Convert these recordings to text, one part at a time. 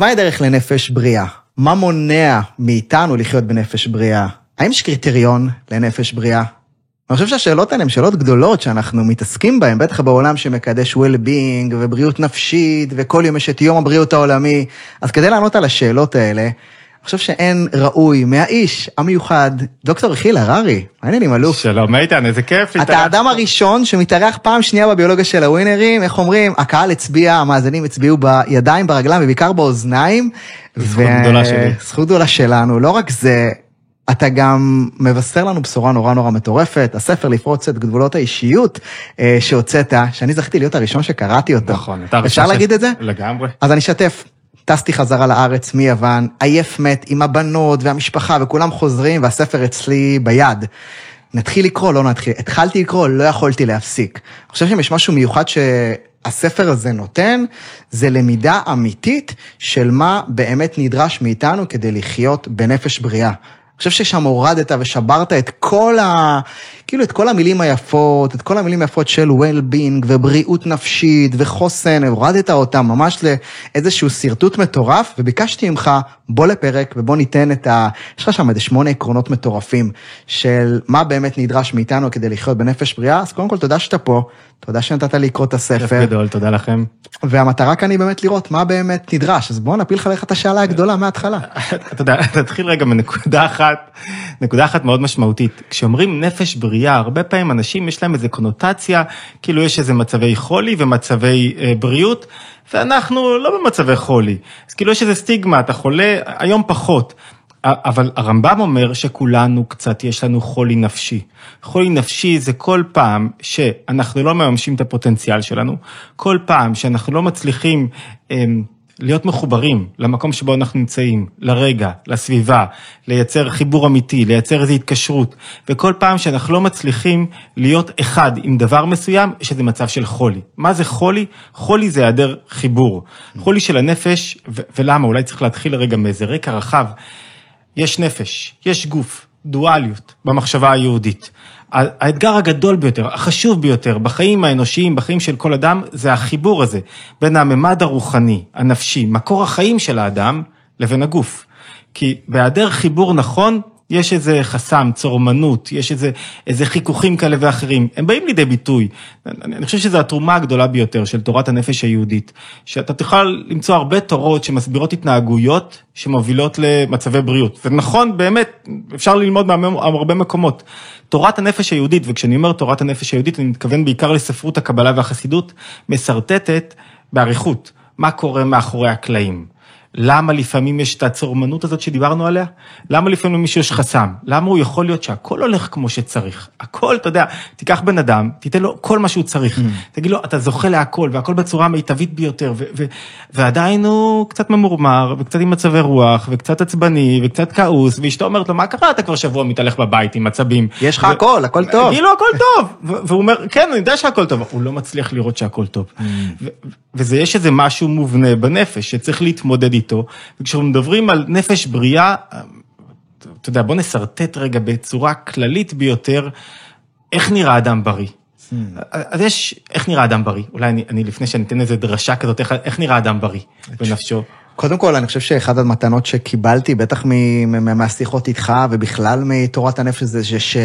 מהי הדרך לנפש בריאה? מה מונע מאיתנו לחיות בנפש בריאה? האם יש קריטריון לנפש בריאה? אני חושב שהשאלות האלה הן שאלות גדולות שאנחנו מתעסקים בהן, בטח בעולם שמקדש well-being ובריאות נפשית, וכל יום יש את יום הבריאות העולמי. אז כדי לענות על השאלות האלה, אני חושב שאין ראוי מהאיש המיוחד, דוקטור חיל הררי, מעניינים אלוף. שלום איתן, איזה כיף. אתה האדם הראשון שמתארח פעם שנייה בביולוגיה של הווינרים, איך אומרים, הקהל הצביע, המאזינים הצביעו בידיים, ברגליים ובעיקר באוזניים. זכות גדולה שלי. זכות גדולה שלנו, לא רק זה, אתה גם מבשר לנו בשורה נורא נורא מטורפת, הספר לפרוץ את גבולות האישיות אה, שהוצאת, שאני זכיתי להיות הראשון שקראתי אותו. נכון, אתה אפשר להגיד את זה? לגמרי. אז אני אשתף. טסתי חזרה לארץ מיוון, עייף מת עם הבנות והמשפחה וכולם חוזרים והספר אצלי ביד. נתחיל לקרוא, לא נתחיל, התחלתי לקרוא, לא יכולתי להפסיק. אני חושב שאם יש משהו מיוחד שהספר הזה נותן, זה למידה אמיתית של מה באמת נדרש מאיתנו כדי לחיות בנפש בריאה. אני חושב ששם הורדת ושברת את כל ה... כאילו את כל המילים היפות, את כל המילים היפות של well-being ובריאות נפשית וחוסן, הורדת אותם ממש לאיזשהו שרטוט מטורף, וביקשתי ממך, בוא לפרק ובוא ניתן את ה... יש לך שם איזה שמונה עקרונות מטורפים של מה באמת נדרש מאיתנו כדי לחיות בנפש בריאה, אז קודם כל תודה שאתה פה, תודה שנתת לי לקרוא את הספר. גדול, תודה לכם. והמטרה כאן היא באמת לראות מה באמת נדרש, אז בוא נפיל לך את השאלה הגדולה מההתחלה. אתה יודע, תתחיל רגע מנקודה אחת, נקודה אחת מאוד משמעותית. כשאומרים נפש בריאה, הרבה פעמים אנשים יש להם איזה קונוטציה, כאילו יש איזה מצבי חולי ומצבי אה, בריאות, ואנחנו לא במצבי חולי. אז כאילו יש איזה סטיגמה, אתה חולה, היום פחות. אבל הרמב"ם אומר שכולנו קצת יש לנו חולי נפשי. חולי נפשי זה כל פעם שאנחנו לא מממשים את הפוטנציאל שלנו, כל פעם שאנחנו לא מצליחים אמ, להיות מחוברים למקום שבו אנחנו נמצאים, לרגע, לסביבה, לייצר חיבור אמיתי, לייצר איזו התקשרות, וכל פעם שאנחנו לא מצליחים להיות אחד עם דבר מסוים, יש איזה מצב של חולי. מה זה חולי? חולי זה היעדר חיבור. חולי של הנפש, ולמה? אולי צריך להתחיל רגע מאיזה רקע רחב. יש נפש, יש גוף, דואליות במחשבה היהודית. האתגר הגדול ביותר, החשוב ביותר בחיים האנושיים, בחיים של כל אדם, זה החיבור הזה בין הממד הרוחני, הנפשי, מקור החיים של האדם, לבין הגוף. כי בהיעדר חיבור נכון, יש איזה חסם, צורמנות, יש איזה, איזה חיכוכים כאלה ואחרים, הם באים לידי ביטוי. אני, אני חושב שזו התרומה הגדולה ביותר של תורת הנפש היהודית, שאתה תוכל למצוא הרבה תורות שמסבירות התנהגויות שמובילות למצבי בריאות. ונכון, באמת, אפשר ללמוד מהרבה מקומות. תורת הנפש היהודית, וכשאני אומר תורת הנפש היהודית, אני מתכוון בעיקר לספרות הקבלה והחסידות, משרטטת באריכות מה קורה מאחורי הקלעים. למה לפעמים יש את הצורמנות הזאת שדיברנו עליה? למה לפעמים למישהו יש חסם? למה הוא יכול להיות שהכל הולך כמו שצריך? הכל, אתה יודע, תיקח בן אדם, תיתן לו כל מה שהוא צריך. Mm. תגיד לו, אתה זוכה להכל, והכל בצורה המיטבית ביותר, ו- ו- ועדיין הוא קצת ממורמר, וקצת עם מצבי רוח, וקצת עצבני, וקצת כעוס, ואשתו אומרת לו, מה קרה? אתה כבר שבוע מתהלך בבית עם עצבים. יש לך ו- הכל, הכל טוב. כאילו, הכל טוב. והוא אומר, כן, אני יודע שהכל טוב. הוא לא מצליח לראות שהכל טוב. Mm. וזה, יש איזה משהו מובנה בנפש, שצריך להתמודד איתו, וכשאנחנו מדברים על נפש בריאה, אתה יודע, בוא נשרטט רגע בצורה כללית ביותר, איך נראה אדם בריא. Hmm. אז יש, איך נראה אדם בריא? אולי אני, אני לפני שאני אתן איזה דרשה כזאת, איך, איך נראה אדם בריא בנפשו? קודם כל, אני חושב שאחת המתנות שקיבלתי, בטח מהשיחות איתך ובכלל מתורת הנפש, זה ש...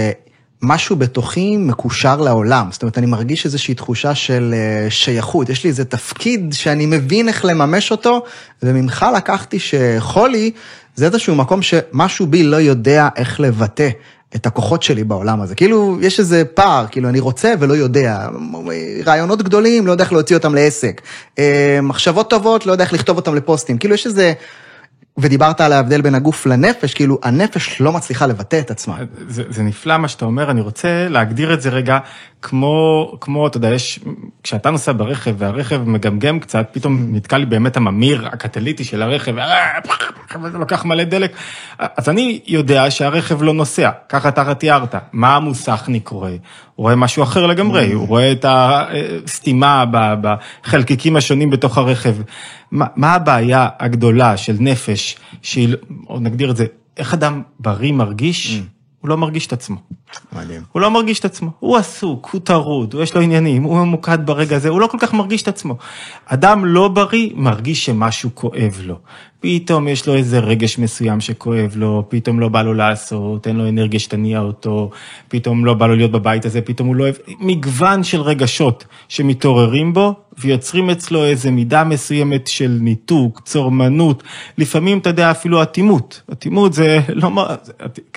משהו בתוכי מקושר לעולם. זאת אומרת, אני מרגיש איזושהי תחושה של אה, שייכות. יש לי איזה תפקיד שאני מבין איך לממש אותו, וממך לקחתי שחולי זה איזשהו מקום שמשהו בי לא יודע איך לבטא. את הכוחות שלי בעולם הזה. כאילו, יש איזה פער, כאילו, אני רוצה ולא יודע. רעיונות גדולים, לא יודע איך להוציא אותם לעסק. אה, מחשבות טובות, לא יודע איך לכתוב אותם לפוסטים. כאילו, יש איזה ודיברת על ההבדל בין הגוף לנפש, כאילו הנפש לא מצליחה לבטא את עצמה. זה, זה נפלא מה שאתה אומר, אני רוצה להגדיר את זה רגע כמו, כמו, אתה יודע, יש, כשאתה נוסע ברכב והרכב מגמגם קצת, פתאום נתקע לי באמת הממיר הקטליטי של הרכב, וזה לוקח מלא דלק, אז אני יודע שהרכב לא נוסע, ככה אתה תיארת. מה המוסכניק רואה? הוא רואה משהו אחר לגמרי, הוא רואה את הסתימה בחלקיקים השונים בתוך הרכב. מה, מה הבעיה הגדולה של נפש, שהיא, או נגדיר את זה, איך אדם בריא מרגיש? הוא לא מרגיש את עצמו. מדהים. הוא לא מרגיש את עצמו, הוא עסוק, הוא טרוד, יש לו עניינים, הוא ממוקד ברגע הזה, הוא לא כל כך מרגיש את עצמו. אדם לא בריא מרגיש שמשהו כואב לו. פתאום יש לו איזה רגש מסוים שכואב לו, פתאום לא בא לו לעשות, אין לו אנרגיה שתניע אותו, פתאום לא בא לו להיות בבית הזה, פתאום הוא לא אוהב, מגוון של רגשות שמתעוררים בו ויוצרים אצלו איזה מידה מסוימת של ניתוק, צורמנות, לפעמים אתה יודע אפילו אטימות, אטימות זה לא,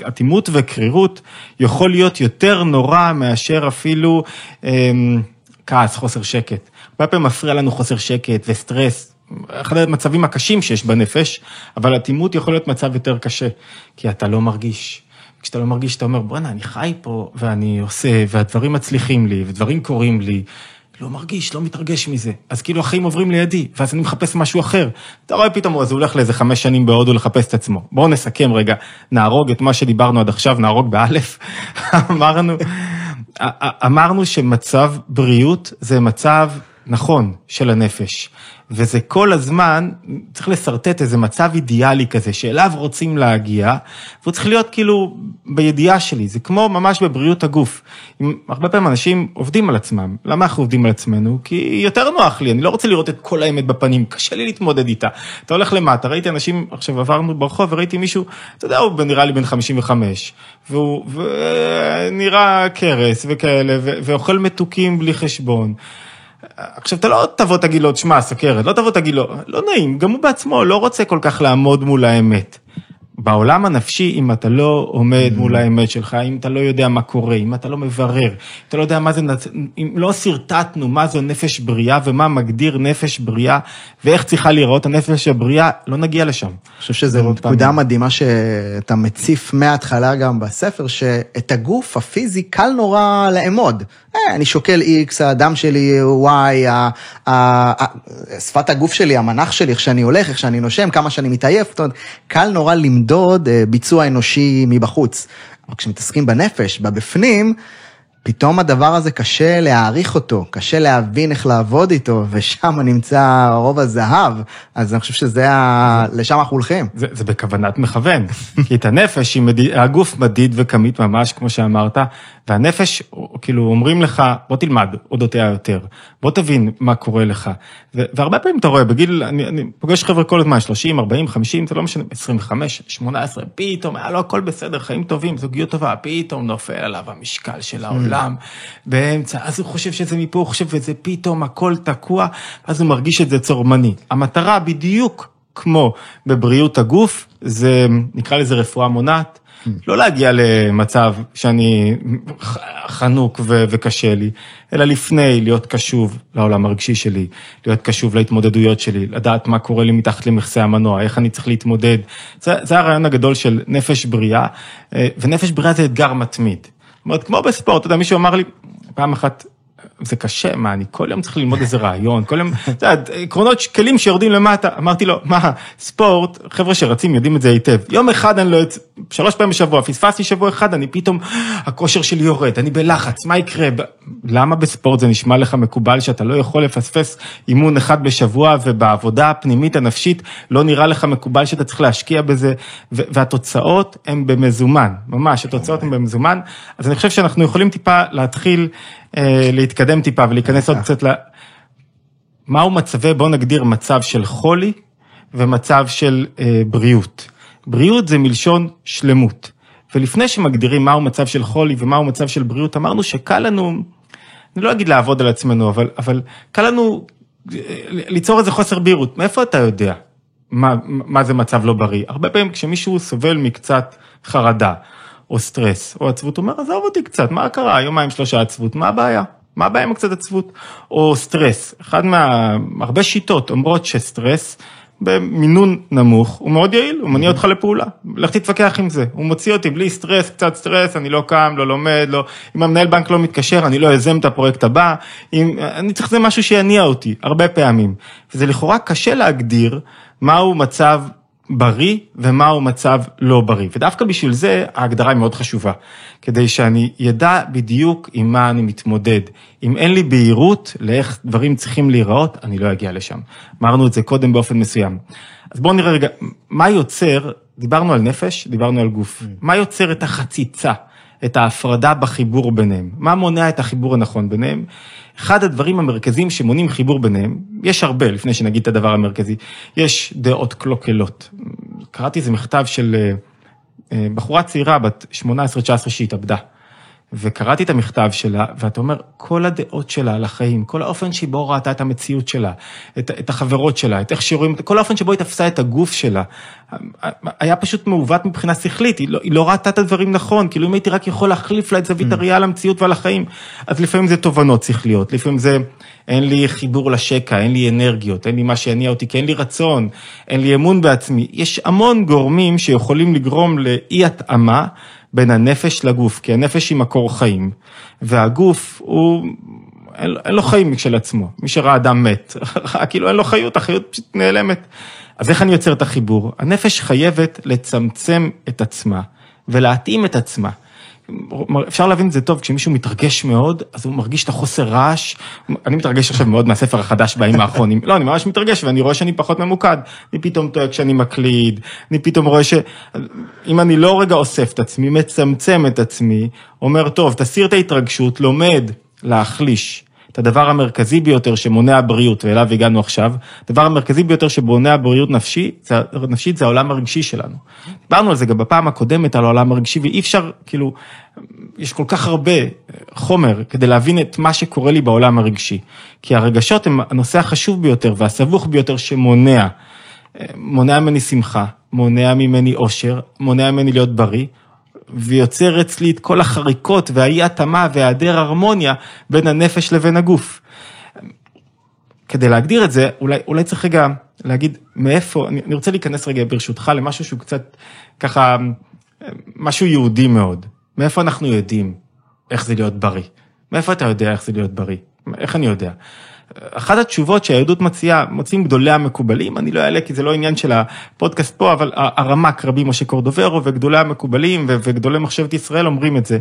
אטימות וקרירות יכול להיות יותר נורא מאשר אפילו אמ, כעס, חוסר שקט. הרבה פעמים מפריע לנו חוסר שקט וסטרס, אחד המצבים הקשים שיש בנפש, אבל אטימות יכול להיות מצב יותר קשה, כי אתה לא מרגיש. כשאתה לא מרגיש, אתה אומר, בואנה, אני חי פה, ואני עושה, והדברים מצליחים לי, ודברים קורים לי. לא מרגיש, לא מתרגש מזה. אז כאילו החיים עוברים לידי, ואז אני מחפש משהו אחר. אתה רואה פתאום, אז הוא הולך לאיזה חמש שנים בהודו לחפש את עצמו. בואו נסכם רגע, נהרוג את מה שדיברנו עד עכשיו, נהרוג באלף. אמרנו, אמרנו שמצב בריאות זה מצב נכון של הנפש. וזה כל הזמן, צריך לשרטט איזה מצב אידיאלי כזה, שאליו רוצים להגיע, והוא צריך להיות כאילו בידיעה שלי, זה כמו ממש בבריאות הגוף. אם, הרבה פעמים אנשים עובדים על עצמם, למה אנחנו עובדים על עצמנו? כי יותר נוח לי, אני לא רוצה לראות את כל האמת בפנים, קשה לי להתמודד איתה. אתה הולך למטה, ראיתי אנשים, עכשיו עברנו ברחוב וראיתי מישהו, אתה יודע, הוא נראה לי בן 55, והוא ונראה קרס וכאלה, ואוכל מתוקים בלי חשבון. עכשיו, אתה לא תבוא תגיד לו, תשמע, סוכרת, לא תבוא תגיד לו, לא נעים, גם הוא בעצמו לא רוצה כל כך לעמוד מול האמת. בעולם הנפשי, אם אתה לא עומד מול האמת שלך, אם אתה לא יודע מה קורה, אם אתה לא מברר, אתה לא יודע מה זה, אם לא שרטטנו מה זו נפש בריאה ומה מגדיר נפש בריאה ואיך צריכה להיראות הנפש הבריאה, לא נגיע לשם. אני חושב שזו נקודה מדהימה שאתה מציף מההתחלה גם בספר, שאת הגוף הפיזי קל נורא לאמוד. אני שוקל X, הדם שלי Y, שפת הגוף שלי, המנח שלי, איך שאני הולך, איך שאני נושם, כמה שאני מתעייף, זאת אומרת, קל נורא למדוד ביצוע אנושי מבחוץ. אבל כשמתעסקים בנפש, בבפנים, פתאום הדבר הזה קשה להעריך אותו, קשה להבין איך לעבוד איתו, ושם נמצא רוב הזהב, אז אני חושב שזה, ה... לשם אנחנו הולכים. זה, זה בכוונת מכוון, כי את הנפש, מדיד, הגוף מדיד וכמית ממש, כמו שאמרת, והנפש, כאילו, אומרים לך, בוא תלמד אודותיה יותר, בוא תבין מה קורה לך. והרבה פעמים אתה רואה, בגיל, אני, אני פוגש חבר'ה כל הזמן, 30, 40, 50, זה לא משנה, 25, 18, פתאום, היה לו הכל בסדר, חיים טובים, זוגיות טובה, פתאום נופל עליו המשקל של העולם, באמצע, אז הוא חושב שזה מפה, הוא חושב שזה פתאום הכל תקוע, אז הוא מרגיש את זה צורמני. המטרה בדיוק כמו בבריאות הגוף, זה, נקרא לזה רפואה מונעת. לא להגיע למצב שאני חנוק ו- וקשה לי, אלא לפני להיות קשוב לעולם הרגשי שלי, להיות קשוב להתמודדויות שלי, לדעת מה קורה לי מתחת למכסה המנוע, איך אני צריך להתמודד. זה, זה הרעיון הגדול של נפש בריאה, ונפש בריאה זה אתגר מתמיד. זאת אומרת, כמו בספורט, אתה יודע, מישהו אמר לי, פעם אחת, זה קשה, מה, אני כל יום צריך ללמוד איזה רעיון, כל יום, אתה יודע, עקרונות, כלים שיורדים למטה. אמרתי לו, מה, ספורט, חבר'ה שרצים יודעים את זה היטב. יום אחד אני לא יוצא, שלוש פעמים בשבוע, פספסתי שבוע אחד, אני פתאום, הכושר שלי יורד, אני בלחץ, מה יקרה? למה בספורט זה נשמע לך מקובל שאתה לא יכול לפספס אימון אחד בשבוע, ובעבודה הפנימית הנפשית לא נראה לך מקובל שאתה צריך להשקיע בזה, והתוצאות הן במזומן, ממש, התוצאות הן במזומן. אז אני חושב שאנחנו יכולים טיפה להתחיל להתקדם טיפה ולהיכנס עוד קצת ל... מהו מצבי, בואו נגדיר מצב של חולי ומצב של אה, בריאות. בריאות זה מלשון שלמות. ולפני שמגדירים מהו מצב של חולי ומהו מצב של בריאות, אמרנו שקל לנו, אני לא אגיד לעבוד על עצמנו, אבל, אבל קל לנו ליצור איזה חוסר בהירות. מאיפה אתה יודע מה, מה זה מצב לא בריא? הרבה פעמים כשמישהו סובל מקצת חרדה, או סטרס, או עצבות, הוא אומר, עזוב אותי קצת, מה קרה, יומיים שלושה עצבות, מה הבעיה? מה הבעיה עם קצת עצבות? או סטרס, אחד מה... הרבה שיטות אומרות שסטרס, במינון נמוך, הוא מאוד יעיל, הוא מניע אותך לפעולה, לך תתווכח עם זה, הוא מוציא אותי בלי סטרס, קצת סטרס, אני לא קם, לא לומד, לא, אם המנהל בנק לא מתקשר, אני לא יזם את הפרויקט הבא, אם, אני צריך זה משהו שיניע אותי, הרבה פעמים. וזה לכאורה קשה להגדיר מהו מצב בריא ומהו מצב לא בריא. ודווקא בשביל זה ההגדרה היא מאוד חשובה, כדי שאני ידע בדיוק עם מה אני מתמודד. אם אין לי בהירות לאיך דברים צריכים להיראות, אני לא אגיע לשם. אמרנו את זה קודם באופן מסוים. אז בואו נראה רגע, מה יוצר דיברנו על נפש, דיברנו על גוף. מה יוצר את החציצה, את ההפרדה בחיבור ביניהם? מה מונע את החיבור הנכון ביניהם? אחד הדברים המרכזיים שמונעים חיבור ביניהם, יש הרבה לפני שנגיד את הדבר המרכזי, יש דעות קלוקלות. קראתי איזה מכתב של אה, אה, בחורה צעירה בת 18-19 שהתאבדה. וקראתי את המכתב שלה, ואתה אומר, כל הדעות שלה על החיים, כל האופן שבו ראתה את המציאות שלה, את, את החברות שלה, את איך שרואים, כל האופן שבו היא תפסה את הגוף שלה, היה פשוט מעוות מבחינה שכלית, היא לא, היא לא ראתה את הדברים נכון, כאילו אם הייתי רק יכול להחליף לה את זווית mm. הראייה על המציאות ועל החיים, אז לפעמים זה תובנות שכליות, לפעמים זה, אין לי חיבור לשקע, אין לי אנרגיות, אין לי מה שיניע אותי, כי אין לי רצון, אין לי אמון בעצמי, יש המון גורמים שיכולים לגרום לאי התאמה. בין הנפש לגוף, כי הנפש היא מקור חיים, והגוף הוא, אין, אין לו חיים משל עצמו, מי שראה אדם מת, כאילו אין לו חיות, החיות פשוט נעלמת. אז איך אני יוצר את החיבור? הנפש חייבת לצמצם את עצמה ולהתאים את עצמה. אפשר להבין את זה טוב, כשמישהו מתרגש מאוד, אז הוא מרגיש את החוסר רעש. אני מתרגש עכשיו מאוד מהספר החדש בימים האחרונים. לא, אני ממש מתרגש ואני רואה שאני פחות ממוקד. אני פתאום טועה כשאני מקליד, אני פתאום רואה ש... אם אני לא רגע אוסף את עצמי, מצמצם את עצמי, אומר, טוב, תסיר את ההתרגשות, לומד להחליש. את הדבר המרכזי ביותר שמונע בריאות, ואליו הגענו עכשיו, הדבר המרכזי ביותר שמונע בריאות נפשי, זה, נפשית זה העולם הרגשי שלנו. דיברנו על זה גם בפעם הקודמת, על העולם הרגשי, ואי אפשר, כאילו, יש כל כך הרבה חומר כדי להבין את מה שקורה לי בעולם הרגשי. כי הרגשות הם הנושא החשוב ביותר והסבוך ביותר שמונע. מונע ממני שמחה, מונע ממני אושר, מונע ממני להיות בריא, ויוצר אצלי את כל החריקות והאי התאמה והיעדר הרמוניה בין הנפש לבין הגוף. כדי להגדיר את זה, אולי, אולי צריך רגע להגיד מאיפה, אני, אני רוצה להיכנס רגע ברשותך למשהו שהוא קצת ככה, משהו יהודי מאוד. מאיפה אנחנו יודעים איך זה להיות בריא? מאיפה אתה יודע איך זה להיות בריא? איך אני יודע? אחת התשובות שהיהדות מציעה, מוצאים גדולי המקובלים, אני לא אעלה כי זה לא עניין של הפודקאסט פה, אבל הרמ"ק רבי משה קורדוברו וגדולי המקובלים וגדולי מחשבת ישראל אומרים את זה,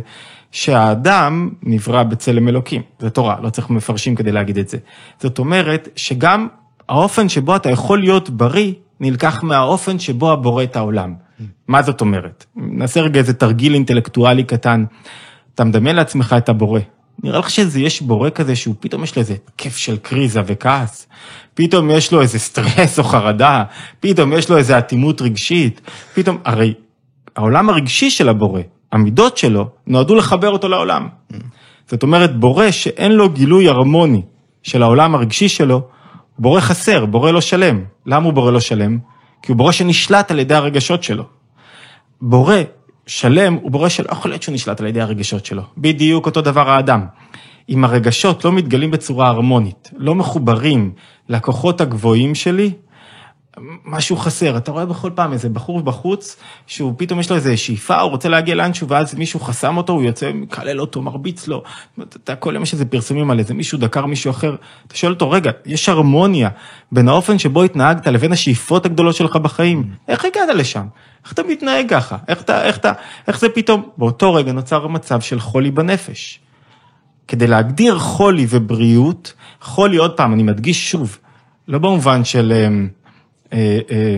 שהאדם נברא בצלם אלוקים, זה תורה, לא צריך מפרשים כדי להגיד את זה. זאת אומרת שגם האופן שבו אתה יכול להיות בריא, נלקח מהאופן שבו הבורא את העולם. מה זאת אומרת? נעשה רגע איזה תרגיל אינטלקטואלי קטן. אתה מדמיין לעצמך את הבורא, נראה לך שזה יש בורא כזה שהוא פתאום יש לו איזה כיף של קריזה וכעס, פתאום יש לו איזה סטרס או חרדה, פתאום יש לו איזה אטימות רגשית, פתאום, הרי העולם הרגשי של הבורא, המידות שלו, נועדו לחבר אותו לעולם. זאת אומרת, בורא שאין לו גילוי הרמוני של העולם הרגשי שלו, בורא חסר, בורא לא שלם. למה הוא בורא לא שלם? כי הוא בורא שנשלט על ידי הרגשות שלו. בורא שלם הוא בורא שלא יכול להיות שהוא נשלט על ידי הרגשות שלו. בדיוק אותו דבר האדם. אם הרגשות לא מתגלים בצורה הרמונית, לא מחוברים לכוחות הגבוהים שלי, משהו חסר. אתה רואה בכל פעם איזה בחור בחוץ, שהוא פתאום יש לו איזה שאיפה, הוא רוצה להגיע לאנשהו, ואז מישהו חסם אותו, הוא יוצא, מקלל אותו, מרביץ לו. אתה כל יום יש איזה פרסומים על איזה מישהו דקר מישהו אחר. אתה שואל אותו, רגע, יש הרמוניה בין האופן שבו התנהגת לבין השאיפות הגדולות שלך בחיים. איך הגעת לשם? איך אתה מתנהג ככה? איך אתה, איך אתה, איך זה פתאום? באותו רגע נוצר מצב של חולי בנפש. כדי להגדיר חולי ובריאות, חולי, עוד פעם, אני מדגיש שוב, לא במובן של אמ,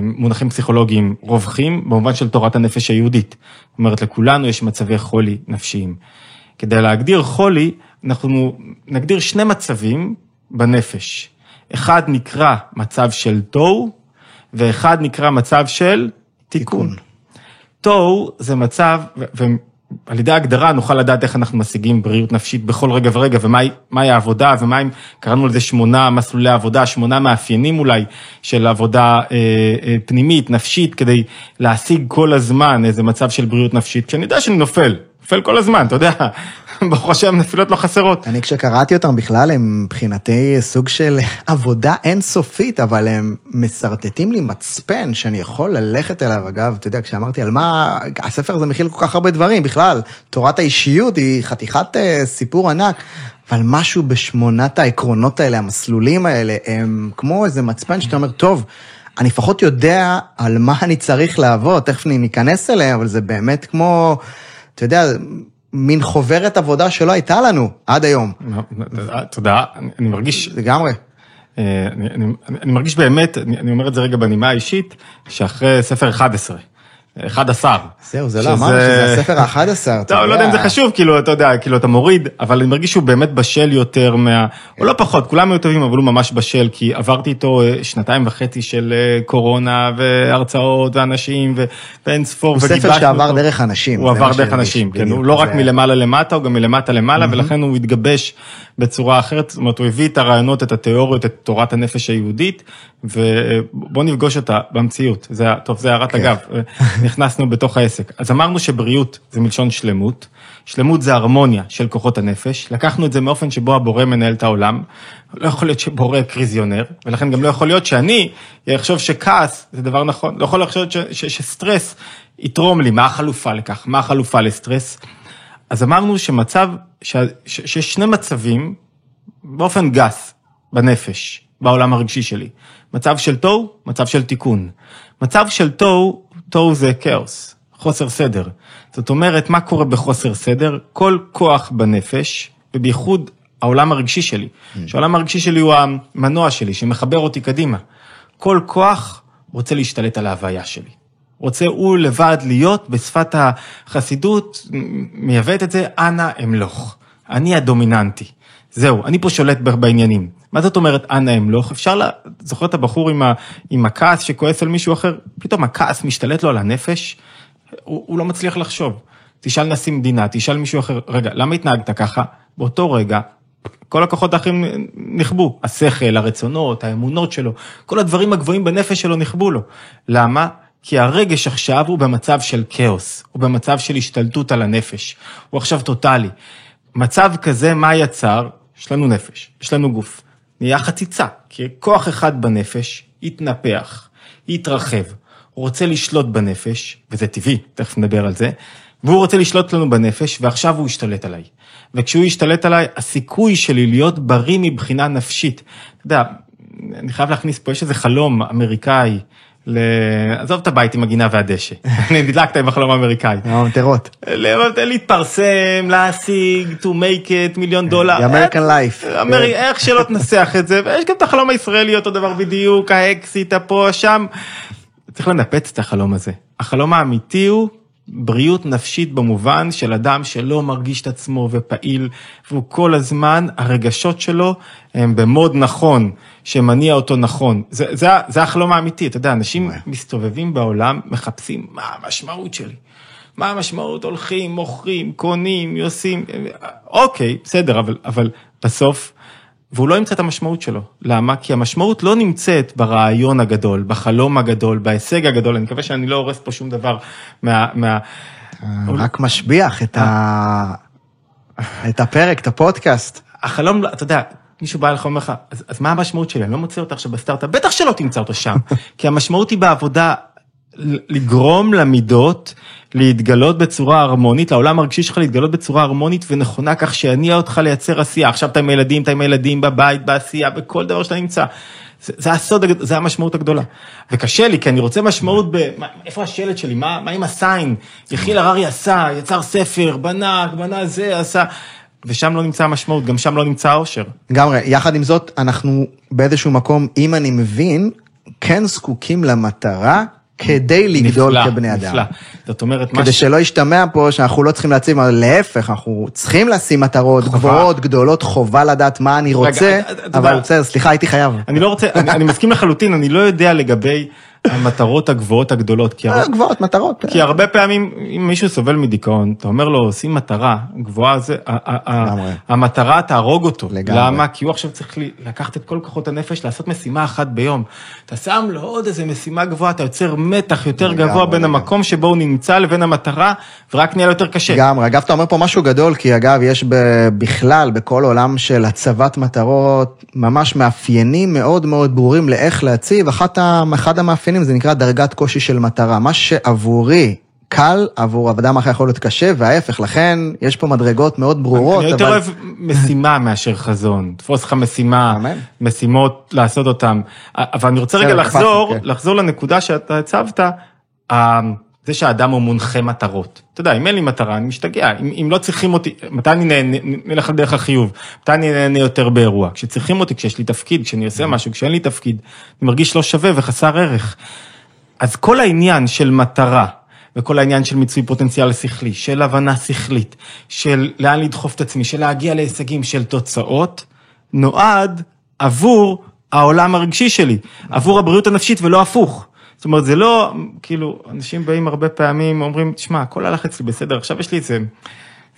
מונחים פסיכולוגיים רווחים, במובן של תורת הנפש היהודית. זאת אומרת, לכולנו יש מצבי חולי נפשיים. כדי להגדיר חולי, אנחנו נגדיר שני מצבים בנפש. אחד נקרא מצב של תוהו, ואחד נקרא מצב של תיקון. תוהו זה מצב, ועל ידי ההגדרה נוכל לדעת איך אנחנו משיגים בריאות נפשית בכל רגע ורגע, ומהי העבודה, ומה אם, קראנו לזה שמונה מסלולי עבודה, שמונה מאפיינים אולי של עבודה אה, אה, פנימית, נפשית, כדי להשיג כל הזמן איזה מצב של בריאות נפשית, כשאני יודע שאני נופל, נופל כל הזמן, אתה יודע, ברוך השם נפילות לא חסרות. אני כשקראתי אותם בכלל הם מבחינתי סוג של עבודה אינסופית, אבל הם משרטטים לי מצפן שאני יכול ללכת אליו. אגב, אתה יודע, כשאמרתי על מה, הספר הזה מכיל כל כך הרבה דברים, בכלל, תורת האישיות היא חתיכת uh, סיפור ענק. אבל משהו בשמונת העקרונות האלה, המסלולים האלה, הם כמו איזה מצפן שאתה אומר, טוב, אני לפחות יודע על מה אני צריך לעבוד, תכף ניכנס אליהם, אבל זה באמת כמו, אתה יודע, מין חוברת עבודה שלא הייתה לנו עד היום. תודה, אני מרגיש... לגמרי. אה, אני, אני, אני מרגיש באמת, אני, אני אומר את זה רגע בנימה האישית, שאחרי ספר 11, 11. זהו, זה לא אמרנו שזה הספר ה-11. טוב, לא יודע אם זה חשוב, כאילו, אתה יודע, כאילו, אתה מוריד, אבל אני מרגיש שהוא באמת בשל יותר מה... או לא פחות, כולם היו טובים, אבל הוא ממש בשל, כי עברתי איתו אה, שנתיים וחצי של אה, קורונה, והרצאות, ואנשים, ואין ספור, וגיבשנו. הוא ספר שעבר דרך אנשים. הוא עבר דרך אנשים, כן, הוא לא רק מלמעלה למטה, הוא גם מלמטה למעלה, ולכן הוא התגבש בצורה אחרת, זאת אומרת, הוא הביא את הרעיונות, את התיאוריות, את תורת הנפש היהודית, ובוא נפגוש אותה במציאות. זה, טוב, זה הערת אגב, נכנסנו בתוך העסק. אז אמרנו שבריאות זה מלשון שלמות, שלמות זה הרמוניה של כוחות הנפש, לקחנו את זה מאופן שבו הבורא מנהל את העולם, לא יכול להיות שבורא קריזיונר, ולכן גם לא יכול להיות שאני אחשוב שכעס זה דבר נכון, לא יכול לחשוב שסטרס יתרום לי, מה החלופה לכך, מה החלופה לסטרס. אז אמרנו שמצב, שיש שני מצבים, באופן גס, בנפש, בעולם הרגשי שלי. מצב של תוהו, מצב של תיקון. מצב של תוהו, תוהו זה כאוס, חוסר סדר. זאת אומרת, מה קורה בחוסר סדר? כל כוח בנפש, ובייחוד העולם הרגשי שלי, mm. שהעולם הרגשי שלי הוא המנוע שלי, שמחבר אותי קדימה. כל כוח רוצה להשתלט על ההוויה שלי. רוצה הוא לבד להיות, בשפת החסידות, מייבאת את זה, אנא אמלוך. אני הדומיננטי. זהו, אני פה שולט בעניינים. מה זאת אומרת אנא אמלוך? אפשר, לה... זוכר את הבחור עם, ה... עם הכעס שכועס על מישהו אחר? פתאום הכעס משתלט לו על הנפש, הוא, הוא לא מצליח לחשוב. תשאל נשיא מדינה, תשאל מישהו אחר, רגע, למה התנהגת ככה? באותו רגע, כל הכוחות האחרים נכבו, השכל, הרצונות, האמונות שלו, כל הדברים הגבוהים בנפש שלו נכבו לו. למה? כי הרגש עכשיו הוא במצב של כאוס, הוא במצב של השתלטות על הנפש, הוא עכשיו טוטאלי. מצב כזה, מה יצר? יש לנו נפש, יש לנו גוף. נהיה חציצה, כי כוח אחד בנפש התנפח, התרחב, הוא רוצה לשלוט בנפש, וזה טבעי, תכף נדבר על זה, והוא רוצה לשלוט לנו בנפש, ועכשיו הוא ישתלט עליי. וכשהוא ישתלט עליי, הסיכוי שלי להיות בריא מבחינה נפשית, אתה יודע, אני חייב להכניס פה, יש איזה חלום אמריקאי, ל... עזוב את הבית עם הגינה והדשא, אני נדלקת עם החלום האמריקאי. הממטרות. להתפרסם, להשיג, to make it, מיליון דולר. The American life. איך שלא תנסח את זה, ויש גם את החלום הישראלי, אותו דבר בדיוק, האקסיט, הפה, שם. צריך לנפץ את החלום הזה. החלום האמיתי הוא בריאות נפשית במובן של אדם שלא מרגיש את עצמו ופעיל, והוא כל הזמן, הרגשות שלו הם במוד נכון, שמניע אותו נכון. זה, זה, זה החלום האמיתי, אתה יודע, אנשים מסתובבים בעולם, מחפשים מה המשמעות שלי. מה המשמעות? הולכים, מוכרים, קונים, עושים, אוקיי, בסדר, אבל, אבל בסוף, והוא לא ימצא את המשמעות שלו. למה? כי המשמעות לא נמצאת ברעיון הגדול, בחלום הגדול, בהישג הגדול, אני מקווה שאני לא הורס פה שום דבר מה... מה... רק משביח את, ה... את הפרק, את הפודקאסט. החלום, אתה יודע, מישהו בא אליך ואומר לך, אז, אז מה המשמעות שלי? אני לא מוצא אותה עכשיו בסטארט-אפ, בטח שלא תמצא אותו שם. כי המשמעות היא בעבודה לגרום למידות להתגלות בצורה הרמונית, לעולם הרגשי שלך להתגלות בצורה הרמונית ונכונה, כך שיניע אותך לייצר עשייה. עכשיו אתה עם ילדים, אתה עם ילדים בבית, בעשייה, בכל דבר שאתה נמצא. זה, זה הסוד, זה המשמעות הגדולה. וקשה לי, כי אני רוצה משמעות ב... מה, איפה השלט שלי? מה, מה עם הסיין? יחיל הררי עשה, יצר ספר, בנה, בנה זה, עשה. ושם לא נמצא המשמעות, גם שם לא נמצא האושר. לגמרי, יחד עם זאת, אנחנו באיזשהו מקום, אם אני מבין, כן זקוקים למטרה כדי לגדול נפלא, כבני אדם. נפלא, זאת אומרת, כדי ש... שלא ישתמע פה שאנחנו לא צריכים להציב, אבל להפך, אנחנו צריכים לשים מטרות חובה. גבוהות, גדולות, חובה לדעת מה אני רוצה, רגע, אבל בסדר, סליחה, הייתי חייב. אני לא רוצה, אני, אני מסכים לחלוטין, אני לא יודע לגבי המטרות הגבוהות הגדולות. כי הרבה, גבוהות, מטרות. כי הרבה פעמים, אם מישהו סובל מדיכאון, אתה אומר לו, שים מטרה גבוהה, זה, המטרה תהרוג אותו. לגמרי. למה? כי הוא עכשיו צריך לקחת את כל כוחות הנפש, לעשות משימה אחת ביום. אתה שם לו עוד איזה משימה גבוהה, אתה יוצר מתח יותר לגמרי, גבוה בין לגמרי. המקום שבו הוא נמצא לבין המטרה, ורק נהיה לו יותר קשה. לגמרי. אגב, אתה אומר פה משהו גדול, כי אגב, יש בכלל, בכל עולם של הצבת מטרות, ממש מאפיינים מאוד מאוד ברורים לאיך להציב. אחת, אחד המאפיינים... מאפיינים, זה נקרא דרגת קושי של מטרה. מה שעבורי קל, עבור אדם אחר יכול להיות קשה, וההפך, לכן יש פה מדרגות מאוד ברורות. אני יותר אבל... אוהב משימה מאשר חזון. תפוס לך משימה, משימות לעשות אותן. אבל אני רוצה רגע לחזור, כן. לחזור לנקודה שאתה הצבת. זה שהאדם הוא מונחה מטרות. אתה יודע, אם אין לי מטרה, אני משתגע. אם, אם לא צריכים אותי, מתי אני נהנה, נלך על דרך החיוב, מתי אני נהנה יותר באירוע? כשצריכים אותי, כשיש לי תפקיד, כשאני עושה משהו, כשאין לי תפקיד, אני מרגיש לא שווה וחסר ערך. אז כל העניין של מטרה וכל העניין של מיצוי פוטנציאל שכלי, של הבנה שכלית, של לאן לדחוף את עצמי, של להגיע להישגים, של תוצאות, נועד עבור העולם הרגשי שלי, עבור הבריאות הנפשית ולא הפוך. זאת אומרת, זה לא, כאילו, אנשים באים הרבה פעמים, אומרים, תשמע, הכל הלך אצלי בסדר, עכשיו יש לי איזה...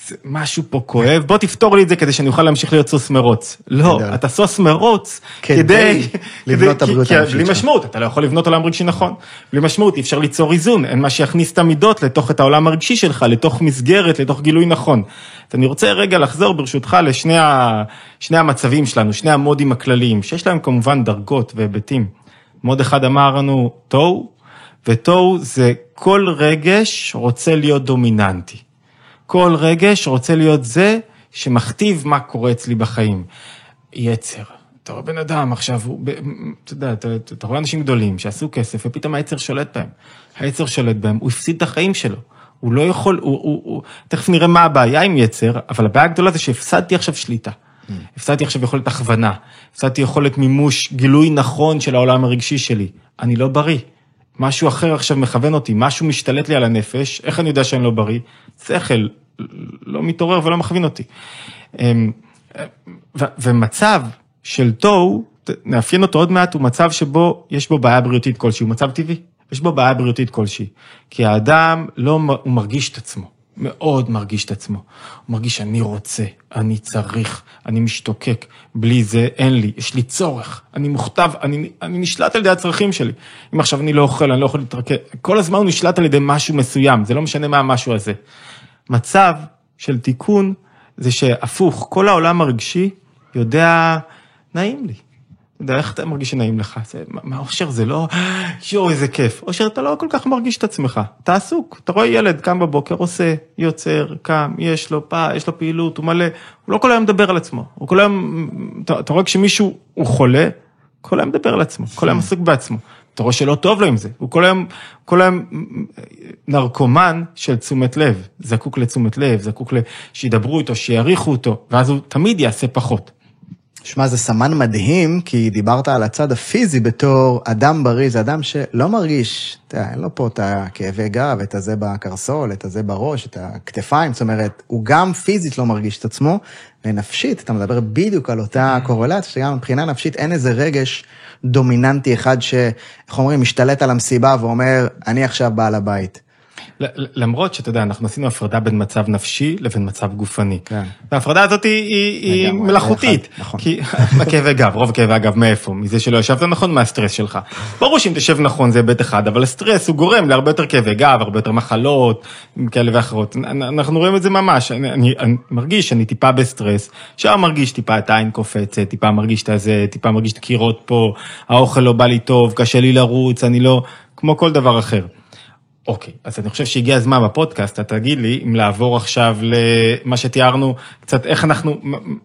זה משהו פה כואב, בוא תפתור לי את זה כדי שאני אוכל להמשיך להיות סוס מרוץ. לא. אתה סוס מרוץ כדי. לבנות את הבריאות הנפשית בלי. משמעות, אתה לא יכול לבנות עולם רגשי נכון. בלי משמעות, אי אפשר ליצור איזון, אין מה שיכניס את המידות לתוך את העולם הרגשי שלך, לתוך מסגרת, לתוך גילוי נכון. אני רוצה רגע לחזור ברשותך לשני המצבים שלנו, שני המודים הכלליים, שיש להם כמובן דרגות והיבטים. מוד אחד אמר לנו תוהו, ותוהו זה כל רגש רוצה להיות דומיננטי. כל רגש רוצה להיות זה שמכתיב מה קורה אצלי בחיים. יצר. אתה רואה בן אדם עכשיו, הוא, אתה יודע, אתה, אתה רואה אנשים גדולים שעשו כסף ופתאום היצר שולט בהם. היצר שולט בהם, הוא הפסיד את החיים שלו. הוא לא יכול, הוא, הוא, הוא, תכף נראה מה הבעיה עם יצר, אבל הבעיה הגדולה זה שהפסדתי עכשיו שליטה. הפסדתי עכשיו יכולת הכוונה, הפסדתי יכולת מימוש, גילוי נכון של העולם הרגשי שלי. אני לא בריא. משהו אחר עכשיו מכוון אותי, משהו משתלט לי על הנפש, איך אני יודע שאני לא בריא? שכל לא מתעורר ולא מכווין אותי. אמ, ומצב של תוהו, נאפיין אותו עוד מעט, הוא מצב שבו יש בו בעיה בריאותית כלשהי, הוא מצב טבעי, יש בו בעיה בריאותית כלשהי. כי האדם לא, הוא מרגיש את עצמו, מאוד מרגיש את עצמו. הוא מרגיש אני רוצה, אני צריך, אני משתוקק, בלי זה אין לי, יש לי צורך, אני מוכתב, אני, אני נשלט על ידי הצרכים שלי. אם עכשיו אני לא אוכל, אני לא יכול להתרכז, כל הזמן הוא נשלט על ידי משהו מסוים, זה לא משנה מה המשהו הזה. מצב של תיקון זה שהפוך, כל העולם הרגשי יודע, נעים לי. איך אתה מרגיש שנעים לך? זה, מה, אושר זה לא, יואו, איזה כיף. אושר, אתה לא כל כך מרגיש את עצמך. אתה עסוק. אתה רואה ילד קם בבוקר, עושה, יוצר, קם, יש לו פע, יש לו פעילות, הוא מלא. הוא לא כל היום מדבר על עצמו. הוא כל היום, אתה, אתה רואה כשמישהו הוא חולה, כל היום מדבר על עצמו, כל היום עסוק בעצמו. אתה רואה שלא טוב לו עם זה. הוא כל היום, כל היום נרקומן של תשומת לב. זקוק לתשומת לב, זקוק. שידברו איתו, שיעריכו אותו, ואז הוא תמיד יעשה פחות. שמע, זה סמן מדהים, כי דיברת על הצד הפיזי בתור אדם בריא, זה אדם שלא מרגיש, אתה יודע, אין לו פה את הכאבי גב, את הזה בקרסול, את הזה בראש, את הכתפיים, זאת אומרת, הוא גם פיזית לא מרגיש את עצמו, ונפשית, אתה מדבר בדיוק על אותה קורלציה, שגם מבחינה נפשית אין איזה רגש דומיננטי אחד ש, איך אומרים, משתלט על המסיבה ואומר, אני עכשיו בעל הבית. למרות שאתה יודע, אנחנו עשינו הפרדה בין מצב נפשי לבין מצב גופני. כן. וההפרדה הזאת היא, היא, היא לגמרי, מלאכותית. נכון. כי כאבי גב, רוב כאבי הגב מאיפה? מזה שלא ישבת נכון מהסטרס שלך. ברור שאם תשב נכון זה היבט אחד, אבל הסטרס הוא גורם להרבה יותר כאבי גב, הרבה יותר מחלות כאלה ואחרות. אנ- אנחנו רואים את זה ממש. אני, אני, אני מרגיש שאני טיפה בסטרס, שם מרגיש טיפה את העין קופצת, טיפה מרגיש את הזה, טיפה מרגיש את קירות פה, האוכל לא בא לי טוב, קשה לי לרוץ, אני לא... כמו כל דבר אחר. אוקיי, אז אני חושב שהגיע הזמן בפודקאסט, אתה תגיד לי אם לעבור עכשיו למה שתיארנו, קצת איך אנחנו,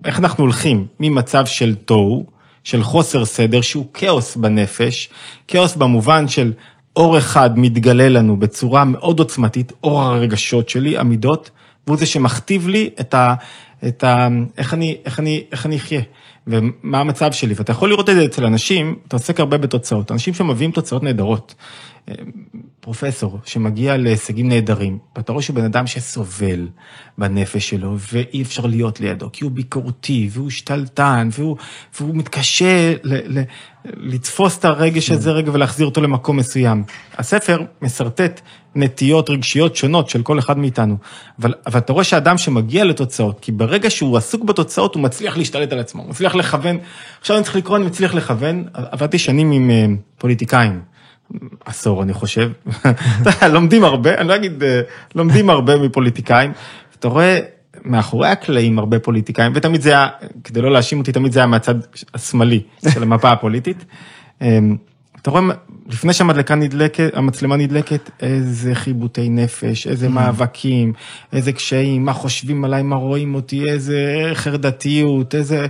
איך אנחנו הולכים ממצב של תוהו, של חוסר סדר, שהוא כאוס בנפש, כאוס במובן של אור אחד מתגלה לנו בצורה מאוד עוצמתית, אור הרגשות שלי, המידות, והוא זה שמכתיב לי את ה... את ה... איך אני, איך אני, איך אני אחיה, ומה המצב שלי, ואתה יכול לראות את זה אצל אנשים, אתה עוסק הרבה בתוצאות, אנשים שמביאים תוצאות נהדרות. פרופסור שמגיע להישגים נהדרים, ואתה רואה שהוא בן אדם שסובל בנפש שלו, ואי אפשר להיות לידו, כי הוא ביקורתי, והוא שתלטן, והוא, והוא מתקשה ל, ל, לתפוס את הרגש הזה רגע ולהחזיר אותו למקום מסוים. הספר משרטט נטיות רגשיות שונות של כל אחד מאיתנו, אבל, אבל אתה רואה שאדם שמגיע לתוצאות, כי ברגע שהוא עסוק בתוצאות, הוא מצליח להשתלט על עצמו, הוא מצליח לכוון, עכשיו אני צריך לקרוא, אני מצליח לכוון, עבדתי שנים עם אה, פוליטיקאים. עשור אני חושב, לומדים הרבה, אני לא אגיד, אה, לומדים הרבה מפוליטיקאים, אתה רואה מאחורי הקלעים הרבה פוליטיקאים, ותמיד זה היה, כדי לא להאשים אותי, תמיד זה היה מהצד השמאלי של המפה הפוליטית. אמ, אתה רואה, לפני שהמדלקה נדלקת, המצלמה נדלקת, איזה חיבוטי נפש, איזה מאבקים, איזה קשיים, מה חושבים עליי, מה רואים אותי, איזה חרדתיות, איזה...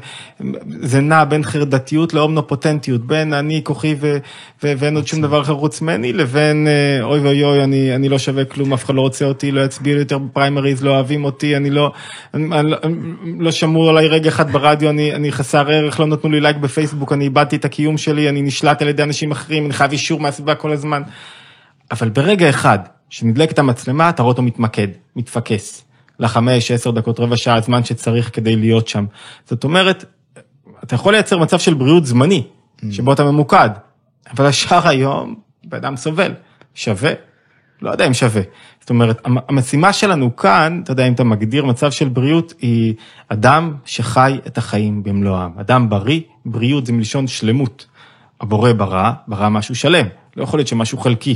זה נע בין חרדתיות לאומנופוטנטיות, בין אני כוחי ו... ו... ואין עוד שום דבר אחר חוץ ממני, לבין אה, אוי ואוי אוי, אני, אני לא שווה כלום, אף אחד לא רוצה אותי, לא יצביע לי יותר בפריימריז, לא אוהבים אותי, אני לא... אני, אני, לא שמעו עליי רגע אחד ברדיו, אני, אני חסר ערך, לא נתנו לי לייק בפייסבוק, אני איבדתי את הקיום שלי, אני נשלט על ידי אנשים אחרים, אני חייב אישור מהסביבה כל הזמן. אבל ברגע אחד, כשנדלקת המצלמה, אתה רואה אותו מתמקד, מתפקס. לחמש, עשר דקות, רבע שעה, הזמן שצריך כדי להיות שם. זאת אומרת, אתה יכול לייצר מצב של בריאות זמני, שבו אתה ממוקד, אבל השאר היום, בן אדם סובל, שווה, לא יודע אם שווה. זאת אומרת, המ- המשימה שלנו כאן, אתה יודע, אם אתה מגדיר מצב של בריאות, היא אדם שחי את החיים במלואם. אדם בריא, בריאות זה מלשון שלמות. הבורא ברא, ברא משהו שלם, לא יכול להיות שמשהו חלקי.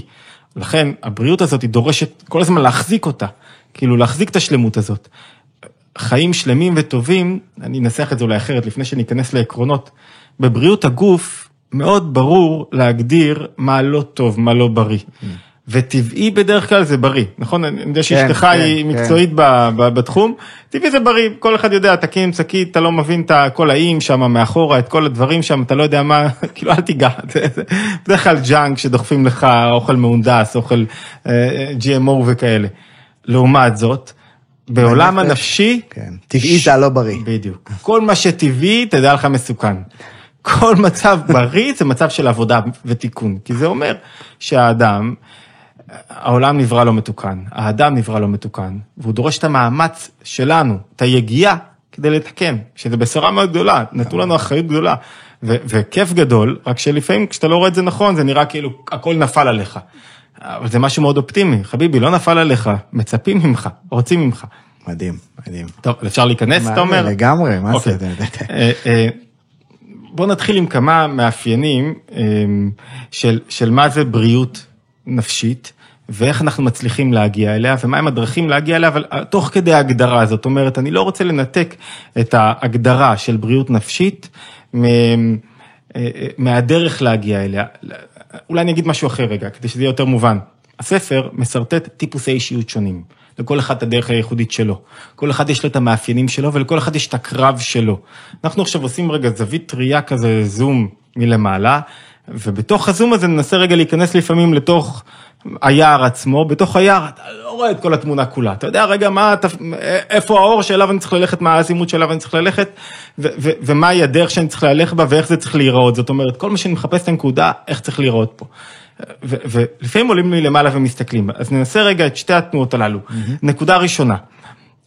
לכן, הבריאות הזאת היא דורשת כל הזמן להחזיק אותה, כאילו להחזיק את השלמות הזאת. חיים שלמים וטובים, אני אנסח את זה אולי אחרת לפני שניכנס לעקרונות. בבריאות הגוף מאוד ברור להגדיר מה לא טוב, מה לא בריא. וטבעי בדרך כלל זה בריא, נכון? אני יודע שאשתך כן, היא כן. מקצועית ב- ב- בתחום, טבעי זה בריא, כל אחד יודע, תקים שקית, אתה לא מבין את כל האיים שם מאחורה, את כל הדברים שם, אתה לא יודע מה, כאילו אל תיגע, בדרך כלל ג'אנק שדוחפים לך, אוכל מהונדס, אוכל אה, GMO וכאלה. לעומת זאת, בעולם הנפשי, כן. טבעי זה הלא בריא. בדיוק. כל מה שטבעי, תדע לך מסוכן. כל מצב בריא זה מצב של עבודה ותיקון, כי זה אומר שהאדם, העולם נברא לא מתוקן, האדם נברא לא מתוקן, והוא דורש את המאמץ שלנו, את היגיעה, כדי לתקן, שזה בשורה מאוד גדולה, נתנו לנו אחריות גדולה, ו- וכיף גדול, רק שלפעמים כשאתה לא רואה את זה נכון, זה נראה כאילו הכל נפל עליך. אבל זה משהו מאוד אופטימי, חביבי, לא נפל עליך, מצפים ממך, רוצים ממך. מדהים, מדהים. טוב, אפשר להיכנס, אתה אומר? לגמרי, מה אוקיי. זה? אה, אה, בוא נתחיל עם כמה מאפיינים אה, של, של מה זה בריאות נפשית, ואיך אנחנו מצליחים להגיע אליה, ומהם הדרכים להגיע אליה, אבל אה, תוך כדי ההגדרה, זאת אומרת, אני לא רוצה לנתק את ההגדרה של בריאות נפשית אה, אה, מהדרך להגיע אליה. אולי אני אגיד משהו אחר רגע, כדי שזה יהיה יותר מובן. הספר משרטט טיפוסי אישיות שונים. לכל אחד את הדרך הייחודית שלו. כל אחד יש לו את המאפיינים שלו ולכל אחד יש את הקרב שלו. אנחנו עכשיו עושים רגע זווית ראייה כזה, זום מלמעלה, ובתוך הזום הזה ננסה רגע להיכנס לפעמים לתוך היער עצמו, בתוך היער אתה לא רואה את כל התמונה כולה, אתה יודע רגע מה, איפה האור שאליו אני צריך ללכת, מה האזימות שאליו אני צריך ללכת, ו- ו- ומהי הדרך שאני צריך ללכת בה ואיך זה צריך להיראות, זאת אומרת, כל מה שאני מחפש את הנקודה, איך צריך להיראות פה. ולפעמים עולים לי למעלה ומסתכלים, אז ננסה רגע את שתי התנועות הללו. נקודה ראשונה,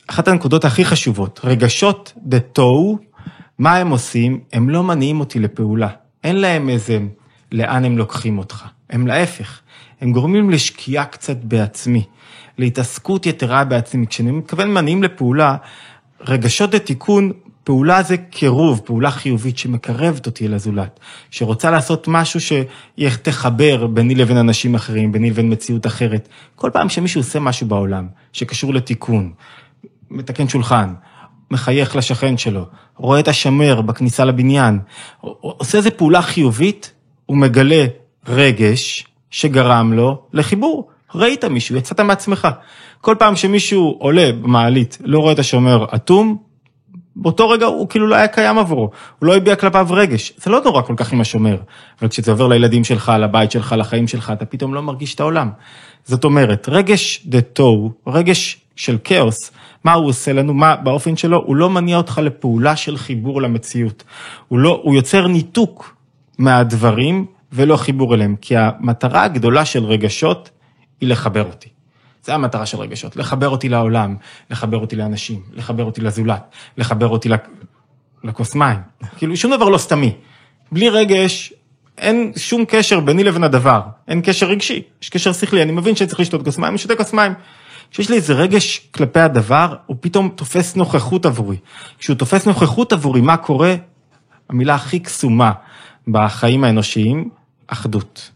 אחת הנקודות הכי חשובות, רגשות דה תוהו, מה הם עושים? הם לא מניעים אותי לפעולה. אין להם איזה לאן הם לוקחים אותך. הם להפך, הם גורמים לשקיעה קצת בעצמי, להתעסקות יתרה בעצמי. כשאני מתכוון מניעים לפעולה, רגשות לתיקון, פעולה זה קירוב, פעולה חיובית שמקרבת אותי אל הזולת, שרוצה לעשות משהו שתחבר ביני לבין אנשים אחרים, ביני לבין מציאות אחרת. כל פעם שמישהו עושה משהו בעולם שקשור לתיקון, מתקן שולחן, מחייך לשכן שלו, רואה את השמר בכניסה לבניין, עושה איזה פעולה חיובית, הוא מגלה רגש שגרם לו לחיבור. ראית מישהו, יצאת מעצמך. כל פעם שמישהו עולה במעלית, לא רואה את השומר אטום, באותו רגע הוא כאילו לא היה קיים עבורו, הוא לא הביע כלפיו רגש. זה לא נורא כל כך עם השומר, אבל כשזה עובר לילדים שלך, לבית שלך, לחיים שלך, אתה פתאום לא מרגיש את העולם. זאת אומרת, רגש דה תוהו, רגש של כאוס, מה הוא עושה לנו, מה באופן שלו, הוא לא מניע אותך לפעולה של חיבור למציאות. הוא, לא, הוא יוצר ניתוק מהדברים ולא חיבור אליהם, כי המטרה הגדולה של רגשות היא לחבר אותי. זה המטרה של רגשות, לחבר אותי לעולם, לחבר אותי לאנשים, לחבר אותי לזולת, לחבר אותי לכוס מים. כאילו שום דבר לא סתמי. בלי רגש, אין שום קשר ביני לבין הדבר, אין קשר רגשי, יש קשר שכלי, אני מבין שאני צריך לשתות כוס מים, אני שותה כוס מים. כשיש לי איזה רגש כלפי הדבר, הוא פתאום תופס נוכחות עבורי. כשהוא תופס נוכחות עבורי, מה קורה? המילה הכי קסומה בחיים האנושיים, אחדות.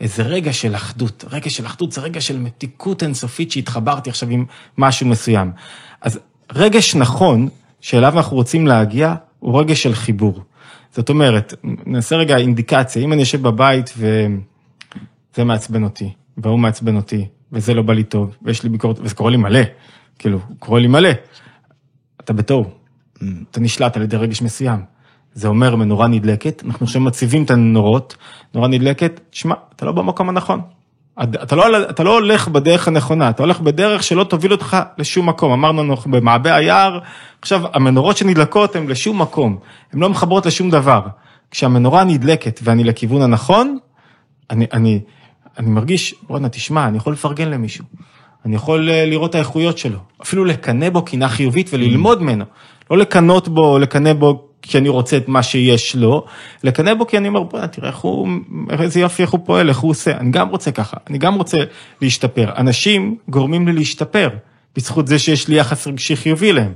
איזה רגע של אחדות, רגע של אחדות זה רגע של מתיקות אינסופית שהתחברתי עכשיו עם משהו מסוים. אז רגש נכון, שאליו אנחנו רוצים להגיע, הוא רגש של חיבור. זאת אומרת, נעשה רגע אינדיקציה, אם אני יושב בבית וזה מעצבן אותי, והוא מעצבן אותי, וזה לא בא לי טוב, ויש לי ביקורת, וזה קורה לי מלא, כאילו, קורה לי מלא, אתה בתוהו, אתה נשלט על ידי רגש מסוים. זה אומר מנורה נדלקת, אנחנו עכשיו מציבים את הנורות, נורה נדלקת, שמע, אתה לא במקום הנכון. אתה לא, אתה לא הולך בדרך הנכונה, אתה הולך בדרך שלא תוביל אותך לשום מקום. אמרנו אנחנו במעבה היער, עכשיו המנורות שנדלקות הן לשום מקום, הן לא מחברות לשום דבר. כשהמנורה נדלקת ואני לכיוון הנכון, אני, אני, אני מרגיש, בואנה, תשמע, אני יכול לפרגן למישהו. אני יכול אה, לראות את האיכויות שלו, אפילו לקנא בו קינה חיובית וללמוד ממנו. לא לקנות בו, לקנא בו כי אני רוצה את מה שיש לו, לקנא בו כי אני אומר, בוא'נה, תראה איך הוא, איזה יופי איך הוא פועל, איך הוא עושה, אני גם רוצה ככה, אני גם רוצה להשתפר. אנשים גורמים לי להשתפר, בזכות זה שיש לי יחס רגשי חיובי להם.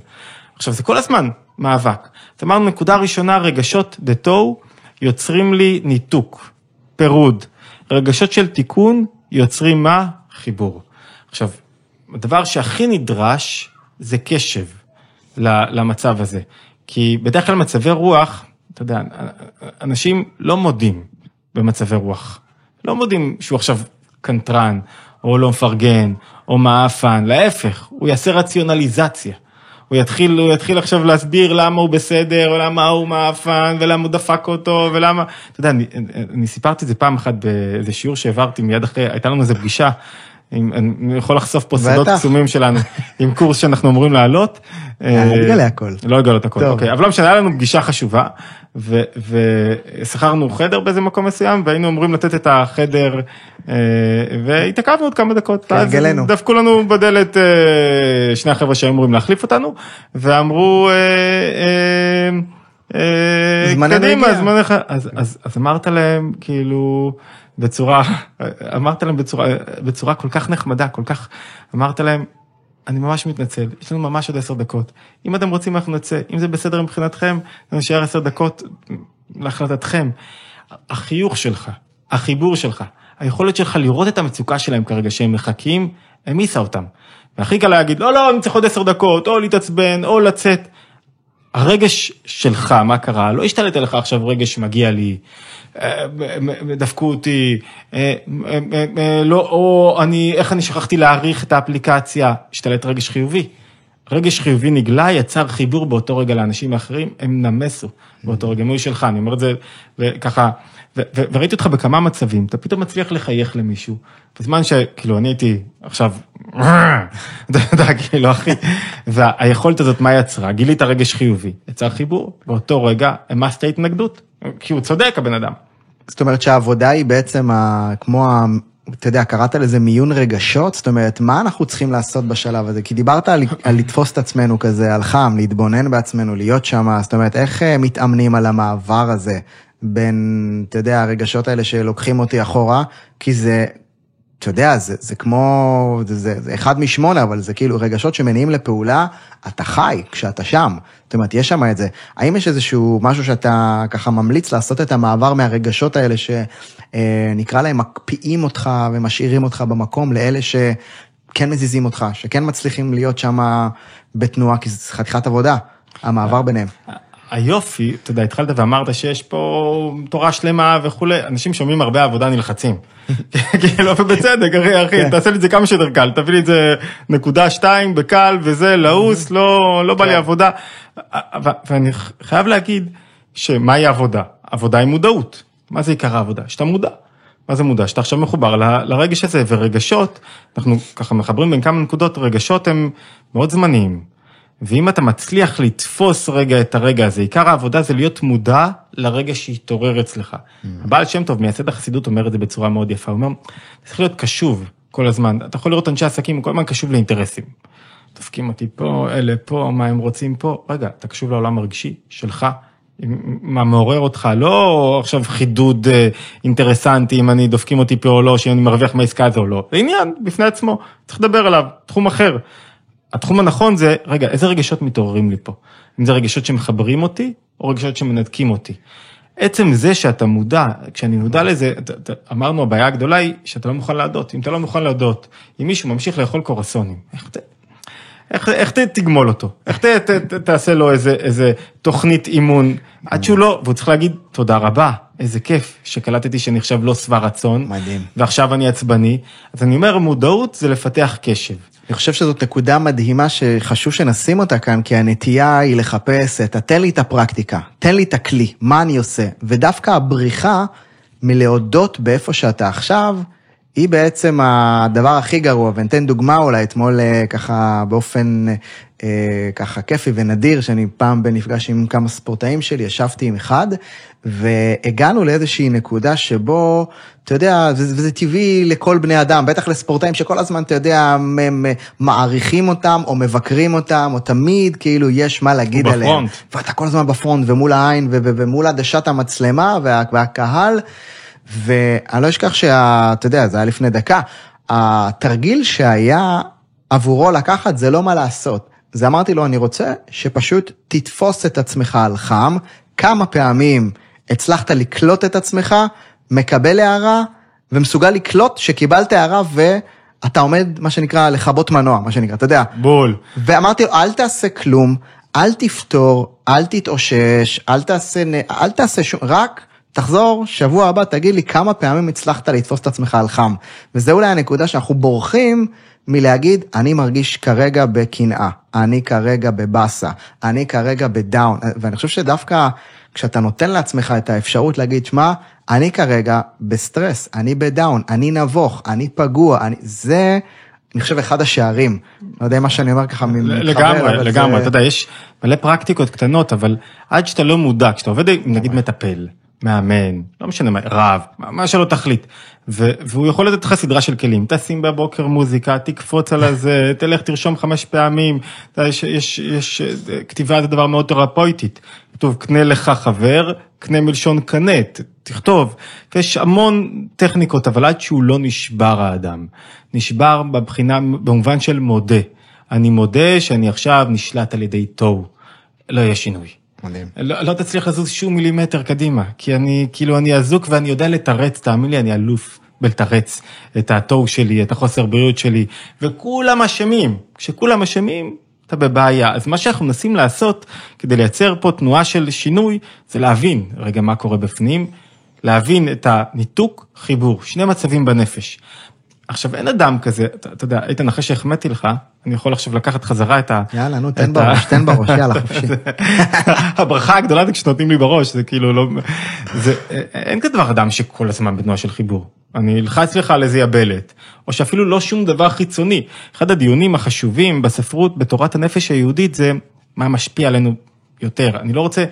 עכשיו, זה כל הזמן מאבק. אז אמרנו, נקודה ראשונה, רגשות דה טו יוצרים לי ניתוק, פירוד. רגשות של תיקון יוצרים מה? חיבור. עכשיו, הדבר שהכי נדרש זה קשב למצב הזה. כי בדרך כלל מצבי רוח, אתה יודע, אנשים לא מודים במצבי רוח. לא מודים שהוא עכשיו קנטרן, או לא מפרגן, או מעפן, להפך, הוא יעשה רציונליזציה. הוא יתחיל, הוא יתחיל עכשיו להסביר למה הוא בסדר, או למה הוא מעפן, ולמה הוא דפק אותו, ולמה, אתה יודע, אני, אני סיפרתי את זה פעם אחת באיזה שיעור שהעברתי מיד אחרי, הייתה לנו איזה פגישה אני יכול לחשוף פה סודות קסומים שלנו עם קורס שאנחנו אמורים לעלות. נגלה אה, הכל. לא לגלות הכל, אוקיי, אבל לא משנה, היה לנו פגישה חשובה, ושכרנו חדר באיזה מקום מסוים, והיינו אמורים לתת את החדר, אה, והתעכבנו עוד כמה דקות. כהרגלנו. דפקו לנו בדלת אה, שני החבר'ה שהיו אמורים להחליף אותנו, ואמרו, קדימה, זמנך, אז אמרת להם, כאילו, בצורה, אמרת להם בצורה, בצורה כל כך נחמדה, כל כך, אמרת להם, אני ממש מתנצל, יש לנו ממש עוד עשר דקות. אם אתם רוצים אנחנו נצא, אם זה בסדר מבחינתכם, נשאר עשר דקות להחלטתכם. החיוך שלך, החיבור שלך, היכולת שלך לראות את המצוקה שלהם כרגע שהם מחכים, העמיסה אותם. והכי קל להגיד, לא, לא, אני צריך עוד עשר דקות, או להתעצבן, או לצאת. הרגש שלך, מה קרה? לא השתלט עליך עכשיו רגש שמגיע לי, אה, דפקו אותי, אה, לא, או אני, איך אני שכחתי להעריך את האפליקציה, השתלט רגש חיובי. רגש חיובי נגלה, יצר חיבור באותו רגע לאנשים האחרים, הם נמסו באותו רגע, מוי שלך, אני אומר את זה ככה, וראיתי אותך בכמה מצבים, אתה פתאום מצליח לחייך למישהו, בזמן שכאילו אני הייתי עכשיו, אתה יודע, כאילו אחי, והיכולת הזאת מה יצרה? גילית רגש חיובי, יצר חיבור, באותו רגע המסת התנגדות, כי הוא צודק הבן אדם. זאת אומרת שהעבודה היא בעצם כמו. אתה יודע, קראת לזה מיון רגשות? זאת אומרת, מה אנחנו צריכים לעשות בשלב הזה? כי דיברת על, על לתפוס את עצמנו כזה על חם, להתבונן בעצמנו, להיות שם, זאת אומרת, איך אה, מתאמנים על המעבר הזה בין, אתה יודע, הרגשות האלה שלוקחים אותי אחורה, כי זה, אתה יודע, זה, זה כמו, זה, זה, אחד משמונה, אבל זה כאילו רגשות שמניעים לפעולה, אתה חי כשאתה שם. זאת אומרת, יש שם את זה. האם יש איזשהו משהו שאתה ככה ממליץ לעשות את המעבר מהרגשות האלה שנקרא להם מקפיאים אותך ומשאירים אותך במקום, לאלה שכן מזיזים אותך, שכן מצליחים להיות שם בתנועה, כי זה חתיכת עבודה, המעבר ביניהם. היופי, אתה יודע, התחלת ואמרת שיש פה תורה שלמה וכולי, אנשים שומעים הרבה עבודה נלחצים. כאילו, ובצדק, אחי, אחי, כן. תעשה לי את זה כמה שיותר קל, תביא לי את זה נקודה שתיים בקל וזה, לעוס, לא, לא בא לי כן. עבודה. ואני חייב להגיד שמהי עבודה? עבודה היא מודעות. מה זה עיקר העבודה? שאתה מודע. מה זה מודע? שאתה עכשיו מחובר לרגש הזה, ורגשות, אנחנו ככה מחברים בין כמה נקודות, רגשות הם מאוד זמניים. ואם אתה מצליח לתפוס רגע את הרגע הזה, עיקר העבודה זה להיות מודע לרגע שהתעורר אצלך. Mm. הבעל שם טוב, מייסד החסידות, אומר את זה בצורה מאוד יפה, הוא אומר, צריך להיות קשוב כל הזמן. אתה יכול לראות אנשי עסקים, כל הזמן קשוב לאינטרסים. דופקים אותי פה, אלה פה, מה הם רוצים פה. רגע, אתה קשוב לעולם הרגשי שלך, מה מעורר אותך, לא עכשיו חידוד אה, אינטרסנטי אם אני דופקים אותי פה או לא, שאם אני מרוויח מהעסקה הזו או לא. זה עניין בפני עצמו, צריך לדבר עליו, תחום אחר. התחום הנכון זה, רגע, איזה רגשות מתעוררים לי פה? אם זה רגשות שמחברים אותי, או רגשות שמנתקים אותי. עצם זה שאתה מודע, כשאני מודע לזה, אמרנו הבעיה הגדולה היא שאתה לא מוכן להודות. אם אתה לא מוכן להודות, אם מישהו ממשיך לאכול קורסונים, איך, איך, איך תגמול אותו? איך ת, ת, ת, תעשה לו איזה, איזה תוכנית אימון, עד שהוא לא, והוא צריך להגיד תודה רבה, איזה כיף שקלטתי שאני עכשיו לא שבע רצון. מדהים. ועכשיו אני עצבני. אז אני אומר, מודעות זה לפתח קשב. אני חושב שזאת נקודה מדהימה שחשוב שנשים אותה כאן, כי הנטייה היא לחפש את, תן לי את הפרקטיקה, תן לי את הכלי, מה אני עושה. ודווקא הבריחה מלהודות באיפה שאתה עכשיו, היא בעצם הדבר הכי גרוע, וניתן דוגמה אולי, אתמול אה, ככה באופן אה, ככה כיפי ונדיר, שאני פעם בנפגש עם כמה ספורטאים שלי, ישבתי עם אחד, והגענו לאיזושהי נקודה שבו, אתה יודע, וזה, וזה טבעי לכל בני אדם, בטח לספורטאים שכל הזמן, אתה יודע, הם מעריכים אותם, או מבקרים אותם, או תמיד כאילו יש מה להגיד עליהם. בפרונט. ואתה כל הזמן בפרונט, ומול העין, ומול עדשת המצלמה, וה- והקהל, ואני לא אשכח שאתה יודע, זה היה לפני דקה, התרגיל שהיה עבורו לקחת זה לא מה לעשות. זה אמרתי לו, אני רוצה שפשוט תתפוס את עצמך על חם, כמה פעמים הצלחת לקלוט את עצמך, מקבל הערה, ומסוגל לקלוט שקיבלת הערה ואתה עומד, מה שנקרא, לכבות מנוע, מה שנקרא, אתה יודע. בול. ואמרתי לו, אל תעשה כלום, אל תפתור, אל תתאושש, אל תעשה, אל תעשה שום, רק תחזור, שבוע הבא תגיד לי כמה פעמים הצלחת לתפוס את עצמך על חם. וזה אולי הנקודה שאנחנו בורחים מלהגיד, אני מרגיש כרגע בקנאה, אני כרגע בבאסה, אני כרגע בדאון, ואני חושב שדווקא כשאתה נותן לעצמך את האפשרות להגיד, שמע, אני כרגע בסטרס, אני ב down, אני נבוך, אני פגוע, אני... זה... אני חושב אחד השערים, לא יודע מה שאני אומר ככה מתחבר, לגמרי, אבל לגמרי, זה- אתה יודע, יש מלא פרקטיקות קטנות, אבל עד שאתה לא מודע, כשאתה עובד נגיד מטפל, מאמן, לא משנה מה, רב, מה- שלא תחליט, ו- והוא יכול לתת לך סדרה של כלים, תשים בבוקר מוזיקה, תקפוץ על הזה, תלך תרשום חמש פעמים, יודע, יש, יש, יש, כתיבה זה דבר מאוד תרפויטית, כתוב קנה לך חבר, קנה מלשון קנה, ת- תכתוב, ויש המון טכניקות, אבל עד שהוא לא נשבר האדם, נשבר בבחינה, במובן של מודה. אני מודה שאני עכשיו נשלט על ידי תוהו. לא יהיה שינוי. מדהים. לא, לא תצליח לזוז שום מילימטר קדימה, כי אני, כאילו, אני אזוק ואני יודע לתרץ, תאמין לי, אני אלוף בלתרץ את התוהו שלי, את החוסר בריאות שלי, וכולם אשמים. כשכולם אשמים, אתה בבעיה. אז מה שאנחנו מנסים לעשות כדי לייצר פה תנועה של שינוי, זה להבין רגע מה קורה בפנים, להבין את הניתוק, חיבור, שני מצבים בנפש. עכשיו, אין אדם כזה, אתה, אתה יודע, איתן, אחרי שהחמאתי לך, אני יכול עכשיו לקחת חזרה את ה... יאללה, נו, תן בראש, תן בראש, יאללה, חופשי. הברכה הגדולה זה כשנותנים לי בראש, זה כאילו לא... זה, אין כדבר אדם שכל הזמן בתנועה של חיבור. אני אלחץ לך על איזה יבלת, או שאפילו לא שום דבר חיצוני. אחד הדיונים החשובים בספרות, בתורת הנפש היהודית, זה מה משפיע עלינו יותר. אני לא רוצה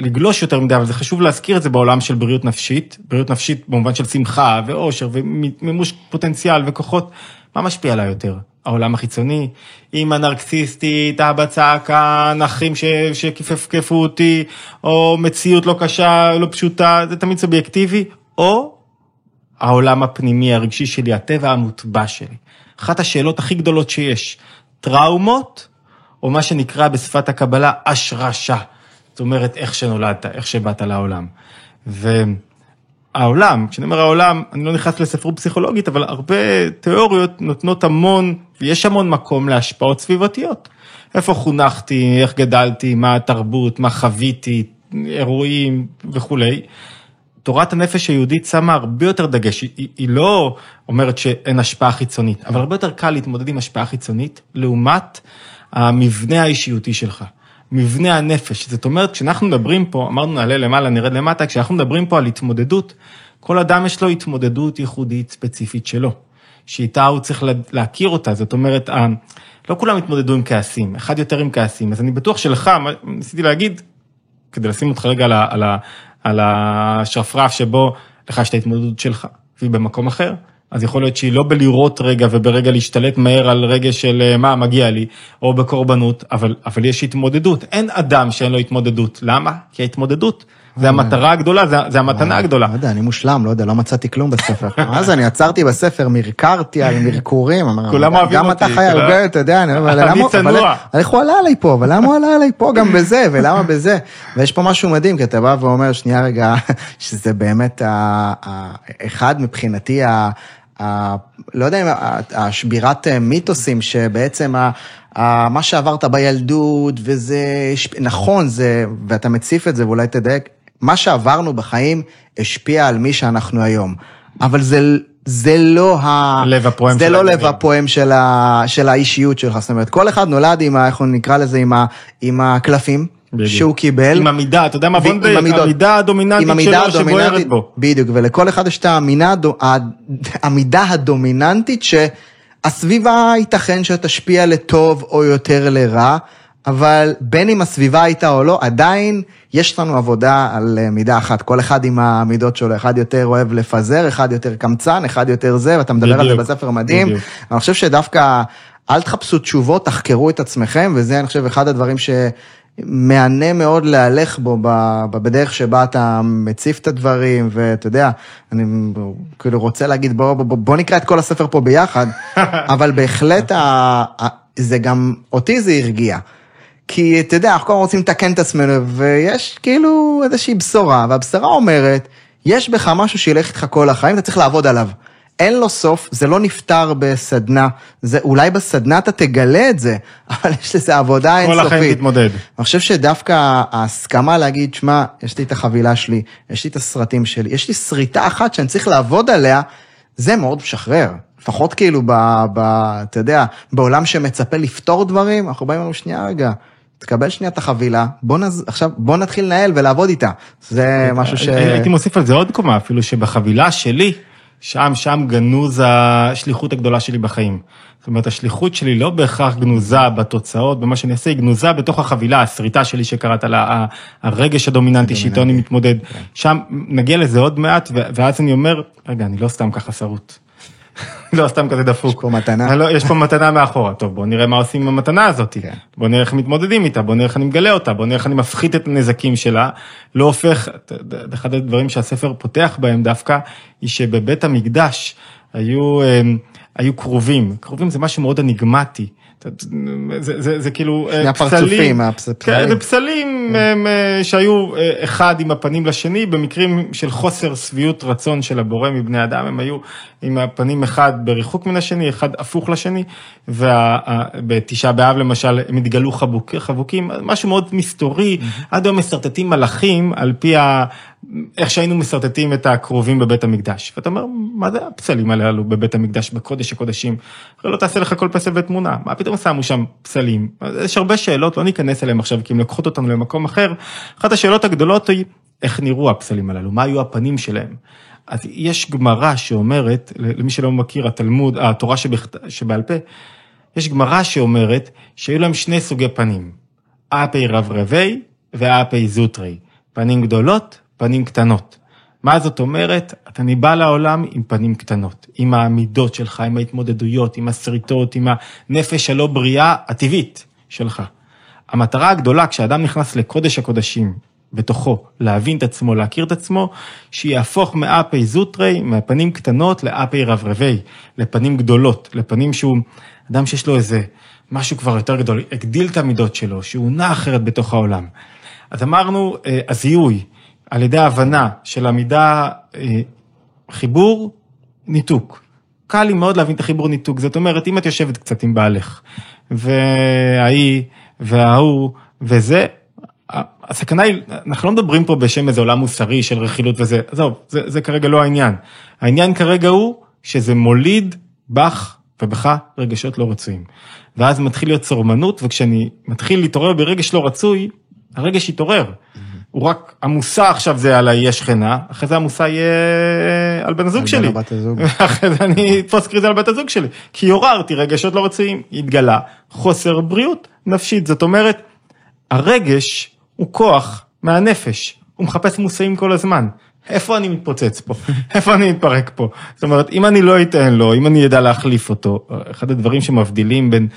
לגלוש יותר מדי, אבל זה חשוב להזכיר את זה בעולם של בריאות נפשית, בריאות נפשית במובן של שמחה ואושר ומימוש פוטנציאל וכוחות, מה משפיע עליי יותר? העולם החיצוני, אימא נרקסיסטית, אבא צעקה, נכים ש- שכפפקפו אותי, או מציאות לא קשה, לא פשוטה, זה תמיד סובייקטיבי, או העולם הפנימי הרגשי שלי, הטבע המוטבע שלי. אחת השאלות הכי גדולות שיש, טראומות, או מה שנקרא בשפת הקבלה השרשה. אומרת, איך שנולדת, איך שבאת לעולם. והעולם, כשאני אומר העולם, אני לא נכנס לספרות פסיכולוגית, אבל הרבה תיאוריות נותנות המון, ויש המון מקום להשפעות סביבתיות. איפה חונכתי, איך גדלתי, מה התרבות, מה חוויתי, אירועים וכולי. תורת הנפש היהודית שמה הרבה יותר דגש, היא, היא לא אומרת שאין השפעה חיצונית, אבל הרבה יותר קל להתמודד עם השפעה חיצונית, לעומת המבנה האישיותי שלך, מבנה הנפש. זאת אומרת, כשאנחנו מדברים פה, אמרנו נעלה למעלה, נרד למטה, כשאנחנו מדברים פה על התמודדות, כל אדם יש לו התמודדות ייחודית ספציפית שלו, שאיתה הוא צריך לה- להכיר אותה, זאת אומרת, לא כולם התמודדו עם כעסים, אחד יותר עם כעסים, אז אני בטוח שלך, ניסיתי להגיד, כדי לשים אותך רגע על השרפרף שבו לך יש את ההתמודדות שלך, והיא במקום אחר, אז יכול להיות שהיא לא בלראות רגע וברגע להשתלט מהר על רגע של אה, מה מגיע לי, או בקורבנות, אבל, אבל יש התמודדות. אין אדם שאין לו התמודדות. למה? כי ההתמודדות זה המטרה הגדולה, זה, זה המתנה הגדולה. לא יודע, אני מושלם, לא יודע, לא מצאתי כלום בספר. מה זה, אני עצרתי בספר, מרקרתי על מרקורים. כולם אוהבים גם אותי, אתה חי הרבה, אתה יודע, אני אומר, אבל אני למה- אבל צנוע. איך הוא עלה עליי פה, אבל למה הוא עלה עליי פה גם בזה, ולמה בזה? ויש פה משהו מדהים, כי אתה בא ואומר, שנייה רגע, שזה באמת, אחד מבחינתי, לא יודע אם ה- השבירת מיתוסים, שבעצם ה- ה- מה שעברת בילדות, וזה, נכון, זה, ואתה מציף את זה, ואולי תדייק, מה שעברנו בחיים השפיע על מי שאנחנו היום. אבל זה, זה לא ה... לב הפועם זה של לא. לב הפועם של, ה, של האישיות שלך. זאת אומרת, כל אחד נולד עם, ה, איך נקרא לזה, עם, ה, עם הקלפים. שהוא קיבל. עם המידה, אתה יודע מה, בוא נדייק, המידות. המידה הדומיננטית שלו שבוערת בו. בדיוק, ולכל אחד יש את המידה הדומיננטית הסביבה ייתכן שתשפיע לטוב או יותר לרע, אבל בין אם הסביבה הייתה או לא, עדיין יש לנו עבודה על אה, מידה אחת, כל אחד עם המידות שלו, אחד יותר אוהב לפזר, אחד יותר קמצן, אחד יותר זה, ואתה מדבר בדיוק, על זה בספר מדהים. בדיוק. אני חושב שדווקא אל תחפשו תשובות, תחקרו את עצמכם, וזה אני חושב אחד הדברים ש... מהנה מאוד להלך בו בדרך שבה אתה מציף את הדברים, ואתה יודע, אני כאילו רוצה להגיד בוא, בוא, בוא נקרא את כל הספר פה ביחד, אבל בהחלט ה, זה גם, אותי זה הרגיע. כי אתה יודע, אנחנו כל הזמן רוצים לתקן את עצמנו, ויש כאילו איזושהי בשורה, והבשורה אומרת, יש בך משהו שילך איתך כל החיים, אתה צריך לעבוד עליו. אין לו סוף, זה לא נפתר בסדנה, זה אולי בסדנה אתה תגלה את זה, אבל יש לזה עבודה אינסופית. כל החיים תתמודד. אני חושב שדווקא ההסכמה להגיד, שמע, יש לי את החבילה שלי, יש לי את הסרטים שלי, יש לי שריטה אחת שאני צריך לעבוד עליה, זה מאוד משחרר. לפחות כאילו, ב, ב, אתה יודע, בעולם שמצפה לפתור דברים, אנחנו באים לנו שנייה רגע. תקבל שנייה את החבילה, בוא נז... עכשיו בוא נתחיל לנהל ולעבוד איתה. זה משהו ש... הייתי מוסיף על זה עוד קומה, אפילו שבחבילה שלי, שם, שם גנוז השליחות הגדולה שלי בחיים. זאת אומרת, השליחות שלי לא בהכרח גנוזה בתוצאות, במה שאני אעשה, היא גנוזה בתוך החבילה, השריטה שלי שקראת לה, הרגש הדומיננטי שאיתו אני מתמודד. כן. שם נגיע לזה עוד מעט, ואז אני אומר, רגע, אני לא סתם ככה שרוט. לא סתם כזה דפוק. יש פה מתנה. לא, יש פה מתנה מאחורה. טוב, בוא נראה מה עושים עם המתנה הזאת. כן. בוא נראה איך מתמודדים איתה, בוא נראה איך אני מגלה אותה, בוא נראה איך אני מפחית את הנזקים שלה. לא הופך, אחד הדברים שהספר פותח בהם דווקא, היא שבבית המקדש היו, אמ, היו קרובים. קרובים זה משהו מאוד אניגמטי. זה, זה, זה כאילו אה, שני הפרצופים, הפסלים. כן, זה פסלים כן. אה, שהיו אה, אחד עם הפנים לשני, במקרים של חוסר שביעות רצון של הבורא מבני אדם, הם היו עם הפנים אחד בריחוק מן השני, אחד הפוך לשני, ובתשעה באב למשל הם התגלו חבוק, חבוקים, משהו מאוד מסתורי. עד היום משרטטים מלאכים על פי. איך שהיינו משרטטים את הקרובים בבית המקדש. ואתה אומר, מה זה הפסלים הללו בבית המקדש, בקודש הקודשים? הרי לא תעשה לך כל פסל ותמונה, מה פתאום שמו שם פסלים? יש הרבה שאלות, לא ניכנס אליהם עכשיו, כי הם לקחות אותנו למקום אחר. אחת השאלות הגדולות היא, איך נראו הפסלים הללו? מה היו הפנים שלהם? אז יש גמרא שאומרת, למי שלא מכיר, התלמוד, התורה שבעל פה, יש גמרא שאומרת שהיו להם שני סוגי פנים, אפי רברבי ואפי זוטרי, פנים גדולות פנים קטנות. מה זאת אומרת? אני בא לעולם עם פנים קטנות, עם העמידות שלך, עם ההתמודדויות, עם השריטות, עם הנפש הלא בריאה הטבעית שלך. המטרה הגדולה כשאדם נכנס לקודש הקודשים, בתוכו, להבין את עצמו, להכיר את עצמו, שיהפוך מאפי זוטרי, מהפנים קטנות לאפי רברבי, לפנים גדולות, לפנים שהוא אדם שיש לו איזה משהו כבר יותר גדול, הגדיל את המידות שלו, שהוא נע אחרת בתוך העולם. אז אמרנו, אה, הזיהוי, על ידי ההבנה של המידה אה, חיבור, ניתוק. קל לי מאוד להבין את החיבור ניתוק, זאת אומרת, אם את יושבת קצת עם בעלך, וההיא, וההוא, וזה, הסכנה היא, אנחנו לא מדברים פה בשם איזה עולם מוסרי של רכילות וזה, עזוב, זה, זה כרגע לא העניין. העניין כרגע הוא שזה מוליד בך ובך רגשות לא רצויים. ואז מתחיל להיות צורמנות, וכשאני מתחיל להתעורר ברגש לא רצוי, הרגש יתעורר. הוא רק, המושא עכשיו זה על האי השכנה, אחרי זה המושא יהיה על בן הזוג שלי. אחרי זה אני אתפוס קריזה על בת הזוג שלי. כי עוררתי רגשות לא רצויים, התגלה חוסר בריאות נפשית. זאת אומרת, הרגש הוא כוח מהנפש, הוא מחפש מושאים כל הזמן. איפה אני מתפוצץ פה? איפה אני מתפרק פה? זאת אומרת, אם אני לא אתן לו, אם אני אדע להחליף אותו, אחד הדברים שמבדילים בין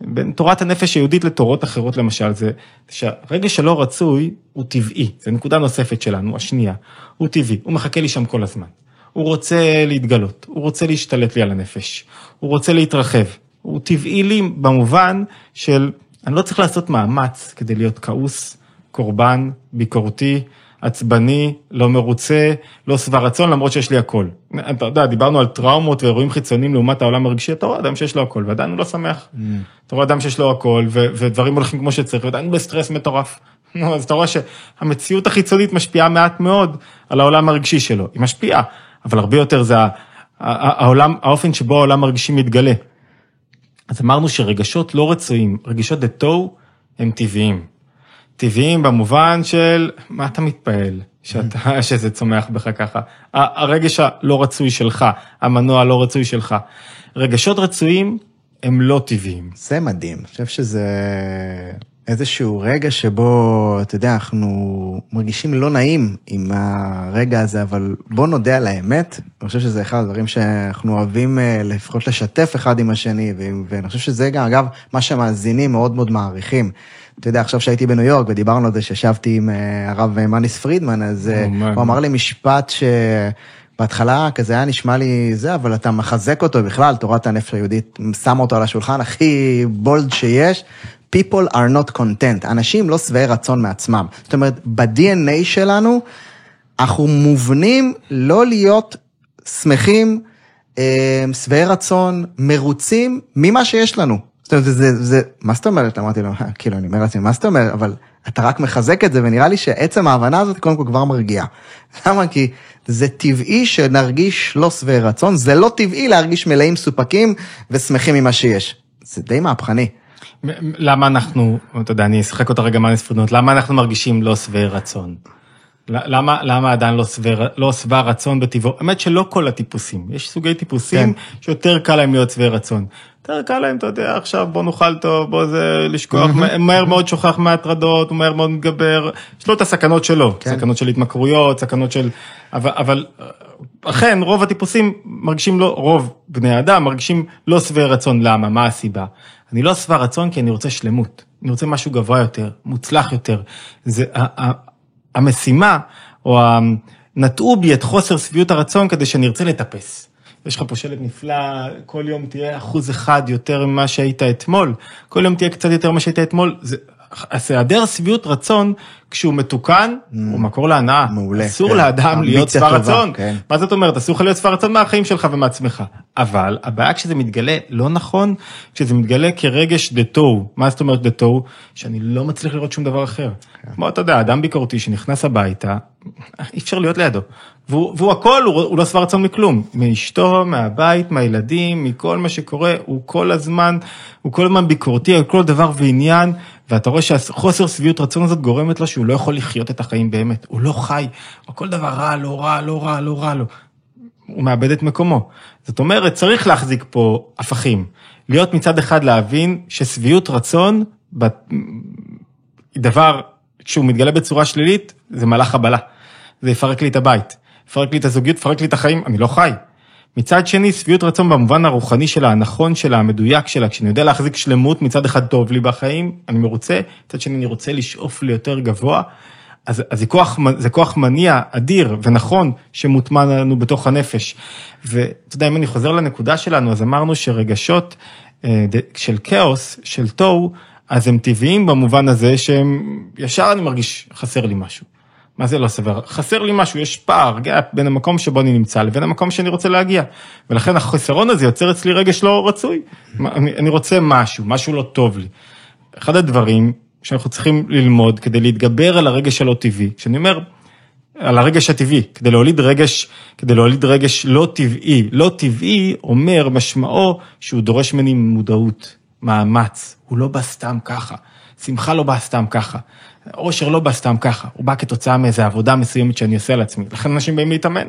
בין תורת הנפש היהודית לתורות אחרות למשל, זה שהרגש הלא רצוי הוא טבעי, זו נקודה נוספת שלנו, השנייה, הוא טבעי, הוא מחכה לי שם כל הזמן. הוא רוצה להתגלות, הוא רוצה להשתלט לי על הנפש, הוא רוצה להתרחב, הוא טבעי לי במובן של אני לא צריך לעשות מאמץ כדי להיות כעוס, קורבן, ביקורתי, עצבני, לא מרוצה, לא שבע רצון, למרות שיש לי הכל. אתה יודע, דיברנו על טראומות ואירועים חיצוניים לעומת העולם הרגשי, אתה רואה אדם שיש לו הכל, ועדיין הוא לא שמח. Mm. אתה רואה אדם שיש לו הכל, ודברים הולכים כמו שצריך, ועדיין בסטרס מטורף. נו, אז אתה רואה שהמציאות החיצונית משפיעה מעט מאוד על העולם הרגשי שלו. היא משפיעה, אבל הרבה יותר זה העולם, האופן שבו העולם הרגשי מתגלה. אז אמרנו שרגשות לא רצויים, רגשות דתו הם טבעיים. טבעיים במובן של מה אתה מתפעל שאתה, שזה צומח בך ככה. הרגש הלא רצוי שלך, המנוע הלא רצוי שלך. רגשות רצויים הם לא טבעיים. זה מדהים, אני חושב שזה איזשהו רגע שבו, אתה יודע, אנחנו מרגישים לא נעים עם הרגע הזה, אבל בוא נודה על האמת, אני חושב שזה אחד הדברים שאנחנו אוהבים אה, לפחות לשתף אחד עם השני, ואני חושב שזה גם, אגב, מה שהמאזינים מאוד מאוד מעריכים. אתה יודע, עכשיו שהייתי בניו יורק ודיברנו על זה, שישבתי עם אה, הרב מניס פרידמן, אז אה, או, הוא אמר לי משפט ש... בהתחלה כזה היה נשמע לי זה, אבל אתה מחזק אותו בכלל, תורת הנפש היהודית, שם אותו על השולחן הכי בולד שיש. People are not content, אנשים לא שבעי רצון מעצמם. זאת אומרת, ב-DNA שלנו, אנחנו מובנים לא להיות שמחים, אה, שבעי רצון, מרוצים ממה שיש לנו. זאת אומרת, זה, זה, מה זאת אומרת? אמרתי לו, "אה, כאילו, אני אומר לעצמי, מה זאת אומרת? אבל אתה רק מחזק את זה, ונראה לי שעצם ההבנה הזאת קודם כל כבר מרגיעה. למה? כי זה טבעי שנרגיש לא שבעי רצון, זה לא טבעי להרגיש מלאים סופקים ושמחים ממה שיש. זה די מהפכני. למה אנחנו, אתה יודע, אני אשחק אותה רגע מה ספרנות, למה אנחנו מרגישים לא שבעי רצון? למה, למה אדם לא שבע, לא שבע רצון בטבעו? האמת שלא כל הטיפוסים, יש סוגי טיפוסים כן. שיותר קל להם להיות שבעי רצון. יותר קל להם, אתה יודע, עכשיו בוא נאכל טוב, בוא זה לשכוח, מה- מהר מאוד שוכח מההטרדות, הוא מהר מאוד מתגבר, יש לו את הסכנות שלו, כן. סכנות של התמכרויות, סכנות של... אבל, אבל אכן, רוב הטיפוסים מרגישים לא, רוב בני האדם מרגישים לא שבעי רצון, למה? מה הסיבה? אני לא שבע רצון כי אני רוצה שלמות, אני רוצה משהו גבוה יותר, מוצלח יותר. זה, ה- ה- המשימה, או ה... נטעו בי את חוסר שביעות הרצון כדי שאני ארצה לטפס. יש לך פה שלט נפלא, כל יום תהיה אחוז אחד יותר ממה שהיית אתמול, כל יום תהיה קצת יותר ממה שהיית אתמול. זה, אז היעדר שביעות רצון, כשהוא מתוקן, הוא מקור להנאה. מעולה, אסור כן. לאדם להיות שבע רצון. כן. מה זאת אומרת? אסור לך להיות שבע רצון מהחיים שלך ומעצמך. אבל הבעיה כשזה מתגלה לא נכון, כשזה מתגלה כרגש דה תוהו. מה זאת אומרת דה תוהו? שאני לא מצליח לראות שום דבר אחר. כמו אתה יודע, אדם ביקורתי שנכנס הביתה, אי אפשר להיות לידו. והוא, והוא הכל, הוא, הוא לא שבע רצון מכלום. מאשתו, מהבית, מהילדים, מכל מה שקורה, הוא כל הזמן, הוא כל הזמן ביקורתי על כל דבר ועניין, ואתה רואה שהחוסר שביעות רצון הזאת גורמת לו שהוא לא יכול לחיות את החיים באמת. הוא לא חי, כל דבר רע לו, רע לו, רע לו, רע לו. הוא מאבד את מקומו. זאת אומרת, צריך להחזיק פה הפכים. להיות מצד אחד להבין ששביעות רצון, דבר, כשהוא מתגלה בצורה שלילית, זה מלאך חבלה. זה יפרק לי את הבית, יפרק לי את הזוגיות, יפרק לי את החיים, אני לא חי. מצד שני, שביעות רצון במובן הרוחני שלה, הנכון שלה, המדויק שלה, כשאני יודע להחזיק שלמות, מצד אחד טוב לי בחיים, אני מרוצה, מצד שני אני רוצה לשאוף ליותר גבוה, אז, אז זה, כוח, זה כוח מניע אדיר ונכון שמוטמן לנו בתוך הנפש. ואתה יודע, אם אני חוזר לנקודה שלנו, אז אמרנו שרגשות אה, של כאוס, של תוהו, אז הם טבעיים במובן הזה שהם, ישר אני מרגיש חסר לי משהו. מה זה לא סביר? חסר לי משהו, יש פער, גאפ בין המקום שבו אני נמצא לבין המקום שאני רוצה להגיע. ולכן החסרון הזה יוצר אצלי רגש לא רצוי. אני, אני רוצה משהו, משהו לא טוב לי. אחד הדברים שאנחנו צריכים ללמוד כדי להתגבר על הרגש הלא טבעי, כשאני אומר על הרגש הטבעי, כדי להוליד רגש, כדי להוליד רגש לא טבעי, לא טבעי אומר משמעו שהוא דורש ממני מודעות, מאמץ, הוא לא בא סתם ככה, שמחה לא באה סתם ככה, אושר לא בא סתם ככה, הוא בא כתוצאה מאיזו עבודה מסוימת שאני עושה על עצמי, לכן אנשים באים להתאמן.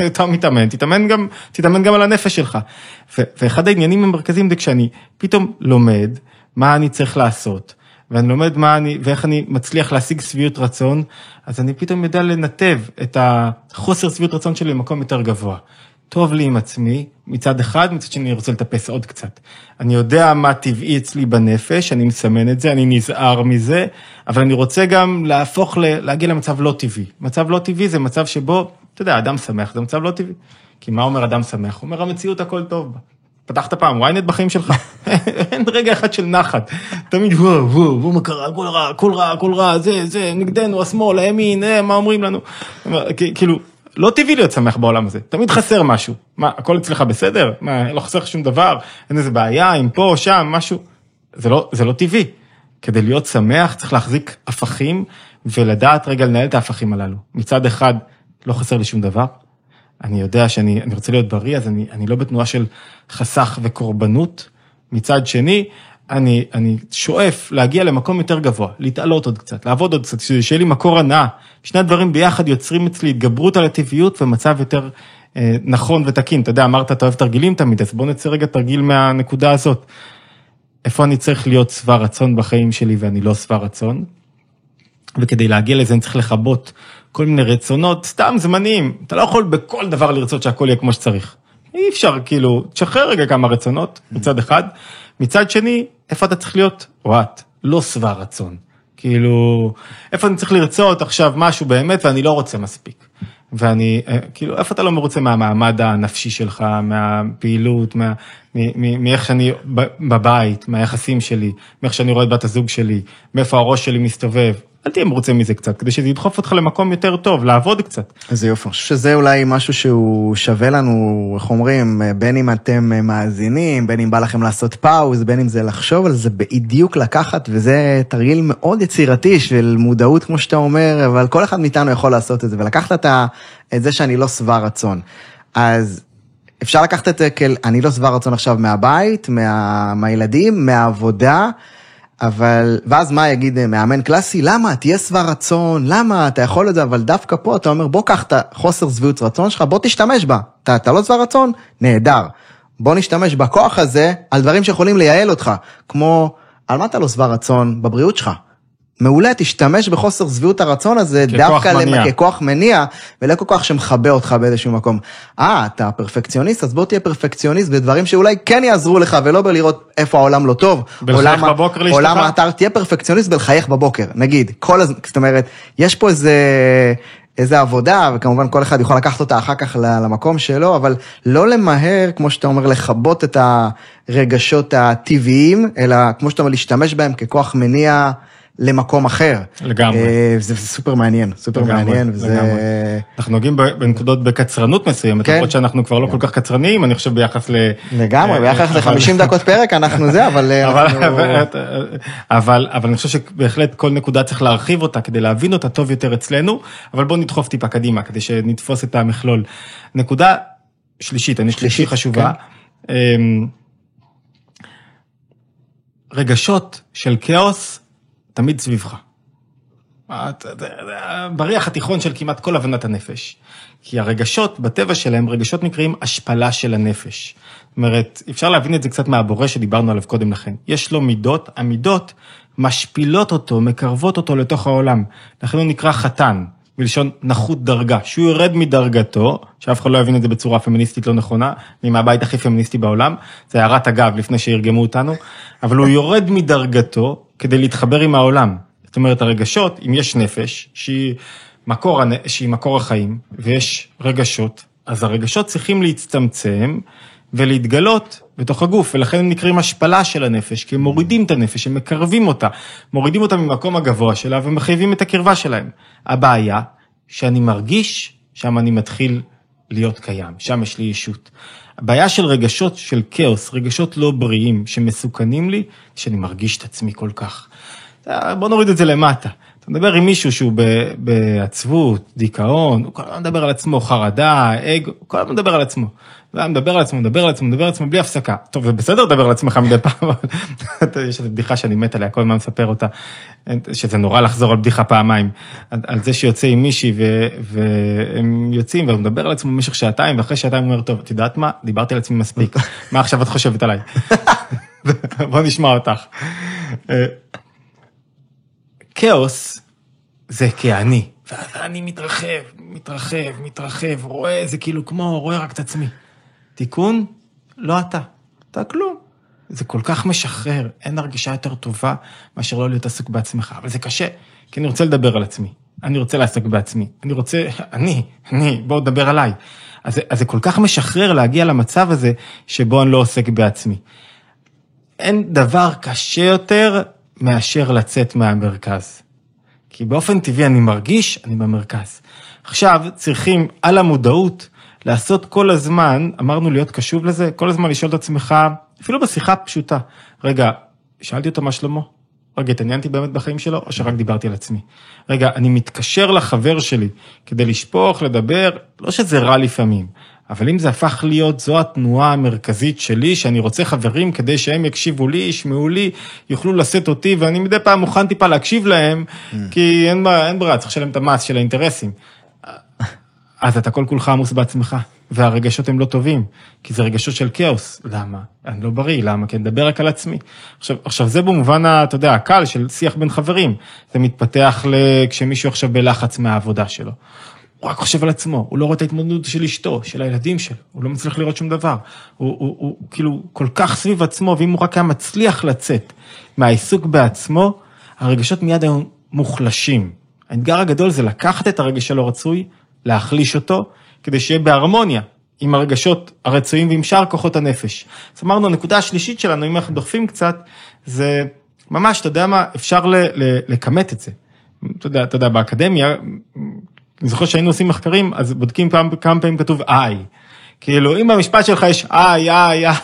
אתה מתאמן, תתאמן גם, תתאמן גם על הנפש שלך. ו- ואחד העניינים המרכזיים זה כשאני פתאום לומד מה אני צריך לעשות, ואני לומד מה אני, ואיך אני מצליח להשיג שביעות רצון, אז אני פתאום יודע לנתב את החוסר שביעות רצון שלי למקום יותר גבוה. טוב לי עם עצמי, מצד אחד, מצד שני אני רוצה לטפס עוד קצת. אני יודע מה טבעי אצלי בנפש, אני מסמן את זה, אני נזהר מזה, אבל אני רוצה גם להפוך, ל- להגיע למצב לא טבעי. מצב לא טבעי זה מצב שבו, אתה יודע, אדם שמח זה מצב לא טבעי. כי מה אומר אדם שמח? הוא אומר, המציאות הכל טוב בה. פתחת פעם ynet בחיים שלך, אין רגע אחד של נחת, תמיד וואו וואו וואו מה קרה, הכל רע, הכל רע, הכל רע, זה, זה, נגדנו, השמאל, הימין, אה, מה אומרים לנו, כאילו, לא טבעי להיות שמח בעולם הזה, תמיד חסר משהו, מה, הכל אצלך בסדר, מה, לא חסר לך שום דבר, אין איזה בעיה, אם פה, שם, משהו, זה לא, זה לא טבעי, כדי להיות שמח צריך להחזיק הפכים ולדעת רגע לנהל את ההפכים הללו, מצד אחד, לא חסר לי שום דבר, אני יודע שאני אני רוצה להיות בריא, אז אני, אני לא בתנועה של חסך וקורבנות. מצד שני, אני, אני שואף להגיע למקום יותר גבוה, להתעלות עוד קצת, לעבוד עוד קצת, שיהיה לי מקור הנאה. שני הדברים ביחד יוצרים אצלי התגברות על הטבעיות ומצב יותר אה, נכון ותקין. אתה יודע, אמרת, אתה אוהב תרגילים תמיד, אז בוא נצא רגע תרגיל מהנקודה הזאת. איפה אני צריך להיות שבע רצון בחיים שלי ואני לא שבע רצון? וכדי להגיע לזה אני צריך לכבות כל מיני רצונות סתם זמניים. אתה לא יכול בכל דבר לרצות שהכל יהיה כמו שצריך. אי אפשר, כאילו, תשחרר רגע כמה רצונות מצד אחד. מצד שני, איפה אתה צריך להיות, או את, לא שבע רצון. כאילו, איפה אני צריך לרצות עכשיו משהו באמת ואני לא רוצה מספיק. ואני, אה, כאילו, איפה אתה לא מרוצה מהמעמד הנפשי שלך, מהפעילות, מה, מאיך שאני בבית, מהיחסים שלי, מאיך שאני רואה את בת הזוג שלי, מאיפה הראש שלי מסתובב. אל תהיה מרוצה מזה קצת, כדי שזה ידחוף אותך למקום יותר טוב, לעבוד קצת. איזה יופי, אני חושב שזה אולי משהו שהוא שווה לנו, איך אומרים, בין אם אתם מאזינים, בין אם בא לכם לעשות פאוז, בין אם זה לחשוב על זה בדיוק לקחת, וזה תרגיל מאוד יצירתי של מודעות, כמו שאתה אומר, אבל כל אחד מאיתנו יכול לעשות את זה, ולקחת את זה שאני לא שבע רצון. אז אפשר לקחת את זה כאל, אני לא שבע רצון עכשיו מהבית, מה, מהילדים, מהעבודה. אבל, ואז מה יגיד אה, מאמן קלאסי? למה? תהיה שבע רצון, למה? אתה יכול את זה, אבל דווקא פה אתה אומר, בוא קח את החוסר שביעות רצון שלך, בוא תשתמש בה. אתה, אתה לא שבע רצון? נהדר. בוא נשתמש בכוח הזה על דברים שיכולים לייעל אותך, כמו, על מה אתה לא שבע רצון? בבריאות שלך. מעולה, תשתמש בחוסר שביעות הרצון הזה דווקא מניע. ככוח מניע, ולא ככוח שמכבה אותך באיזשהו מקום. אה, אתה פרפקציוניסט, אז בוא תהיה פרפקציוניסט בדברים שאולי כן יעזרו לך, ולא בלראות איפה העולם לא טוב. בלחייך בבוקר לאשתך. עולם האתר, תהיה פרפקציוניסט בלחייך בבוקר, נגיד. כל הזמן, זאת אומרת, יש פה איזה... איזה עבודה, וכמובן כל אחד יכול לקחת אותה אחר כך למקום שלו, אבל לא למהר, כמו שאתה אומר, לכבות את הרגשות הטבעיים, אלא כמו שאתה אומר, להשתמש בהם ככוח מניע למקום אחר. לגמרי. אה, זה, סופר מעניין, סופר לגמרי, מעניין. וזה... לגמרי. אנחנו נוגעים בנקודות בקצרנות מסוימת, כן. למרות שאנחנו כבר לא כל כך קצרניים, אני חושב ביחס ל... לגמרי, אה, ביחס ל-50 דקות פרק אנחנו זה, אבל אה, אבל, אנחנו... אבל, אבל אני חושב שבהחלט כל נקודה צריך להרחיב אותה כדי להבין אותה טוב יותר אצלנו, אבל בואו נדחוף טיפה קדימה כדי שנתפוס את המכלול. נקודה שלישית, אני שלישית חשובה. כן. אמ, רגשות של כאוס תמיד סביבך. בריח התיכון של כמעט כל הבנת הנפש. כי הרגשות, בטבע שלהם, רגשות נקראים השפלה של הנפש. זאת אומרת, אפשר להבין את זה קצת מהבורא שדיברנו עליו קודם לכן. יש לו מידות, המידות משפילות אותו, מקרבות אותו לתוך העולם. לכן הוא נקרא חתן, בלשון נחות דרגה. שהוא יורד מדרגתו, שאף אחד לא יבין את זה בצורה פמיניסטית לא נכונה, אני מהבית הכי פמיניסטי בעולם, זה הערת אגב לפני שירגמו אותנו, אבל הוא יורד מדרגתו, כדי להתחבר עם העולם. זאת אומרת, הרגשות, אם יש נפש, שהיא מקור, שהיא מקור החיים, ויש רגשות, אז הרגשות צריכים להצטמצם ולהתגלות בתוך הגוף, ולכן הם נקראים השפלה של הנפש, כי הם מורידים את הנפש, הם מקרבים אותה, מורידים אותה ממקום הגבוה שלה ומחייבים את הקרבה שלהם. הבעיה, שאני מרגיש, שם אני מתחיל להיות קיים, שם יש לי ישות. הבעיה של רגשות של כאוס, רגשות לא בריאים שמסוכנים לי, שאני מרגיש את עצמי כל כך. בוא נוריד את זה למטה. אתה מדבר עם מישהו שהוא בעצבות, דיכאון, הוא כל הזמן מדבר על עצמו, חרדה, אגו, הוא כל הזמן מדבר על עצמו. הוא מדבר על עצמו, מדבר על עצמו, מדבר על עצמו בלי הפסקה. טוב, זה בסדר לדבר על עצמך מדי פעם, אבל יש איזו בדיחה שאני מת עליה, כל הזמן מספר אותה, שזה נורא לחזור על בדיחה פעמיים, על זה שיוצא עם מישהי והם יוצאים והוא מדבר על עצמו במשך שעתיים, ואחרי שעתיים הוא אומר, טוב, את יודעת מה? דיברתי על עצמי מספיק, מה עכשיו את חושבת עליי? בוא נשמע אותך. אה, כאוס זה כאני, ואז אני מתרחב, מתרחב, מתרחב, רואה, זה כאילו כמו, רואה רק את עצמי. תיקון, לא אתה, אתה כלום. זה כל כך משחרר, אין הרגישה יותר טובה מאשר לא להיות עסוק בעצמך, אבל זה קשה, כי אני רוצה לדבר על עצמי, אני רוצה לעסוק בעצמי, אני רוצה, אני, אני, בואו נדבר עליי. אז, אז זה כל כך משחרר להגיע למצב הזה שבו אני לא עוסק בעצמי. אין דבר קשה יותר מאשר לצאת מהמרכז. כי באופן טבעי אני מרגיש, אני במרכז. עכשיו צריכים על המודעות לעשות כל הזמן, אמרנו להיות קשוב לזה, כל הזמן לשאול את עצמך, אפילו בשיחה פשוטה, רגע, שאלתי אותו מה שלמה? רגע, התעניינתי באמת בחיים שלו, או שרק דיברתי על עצמי? רגע, אני מתקשר לחבר שלי כדי לשפוך, לדבר, לא שזה רע לפעמים, אבל אם זה הפך להיות, זו התנועה המרכזית שלי, שאני רוצה חברים כדי שהם יקשיבו לי, ישמעו לי, יוכלו לשאת אותי, ואני מדי פעם מוכן טיפה להקשיב להם, mm. כי אין, אין ברירה, צריך לשלם את המס של האינטרסים. אז אתה כל כולך עמוס בעצמך, והרגשות הם לא טובים, כי זה רגשות של כאוס. למה? אני לא בריא, למה? כי אני מדבר רק על עצמי. עכשיו, עכשיו זה במובן, אתה יודע, הקל של שיח בין חברים. זה מתפתח כשמישהו עכשיו בלחץ מהעבודה שלו. הוא רק חושב על עצמו, הוא לא רואה את ההתמודדות של אשתו, של הילדים שלו, הוא לא מצליח לראות שום דבר. הוא, הוא, הוא כאילו כל כך סביב עצמו, ואם הוא רק היה מצליח לצאת מהעיסוק בעצמו, הרגשות מיד היו מוחלשים. האתגר הגדול זה לקחת את הרגש הלא רצוי, להחליש אותו, כדי שיהיה בהרמוניה עם הרגשות הרצויים ועם שאר כוחות הנפש. אז אמרנו, הנקודה השלישית שלנו, אם אנחנו דוחפים קצת, זה ממש, אתה יודע מה, אפשר לכמת את זה. אתה יודע, אתה יודע, באקדמיה, אני זוכר שהיינו עושים מחקרים, אז בודקים כמה, כמה פעמים כתוב איי. כאילו, אם במשפט שלך יש I, I, I,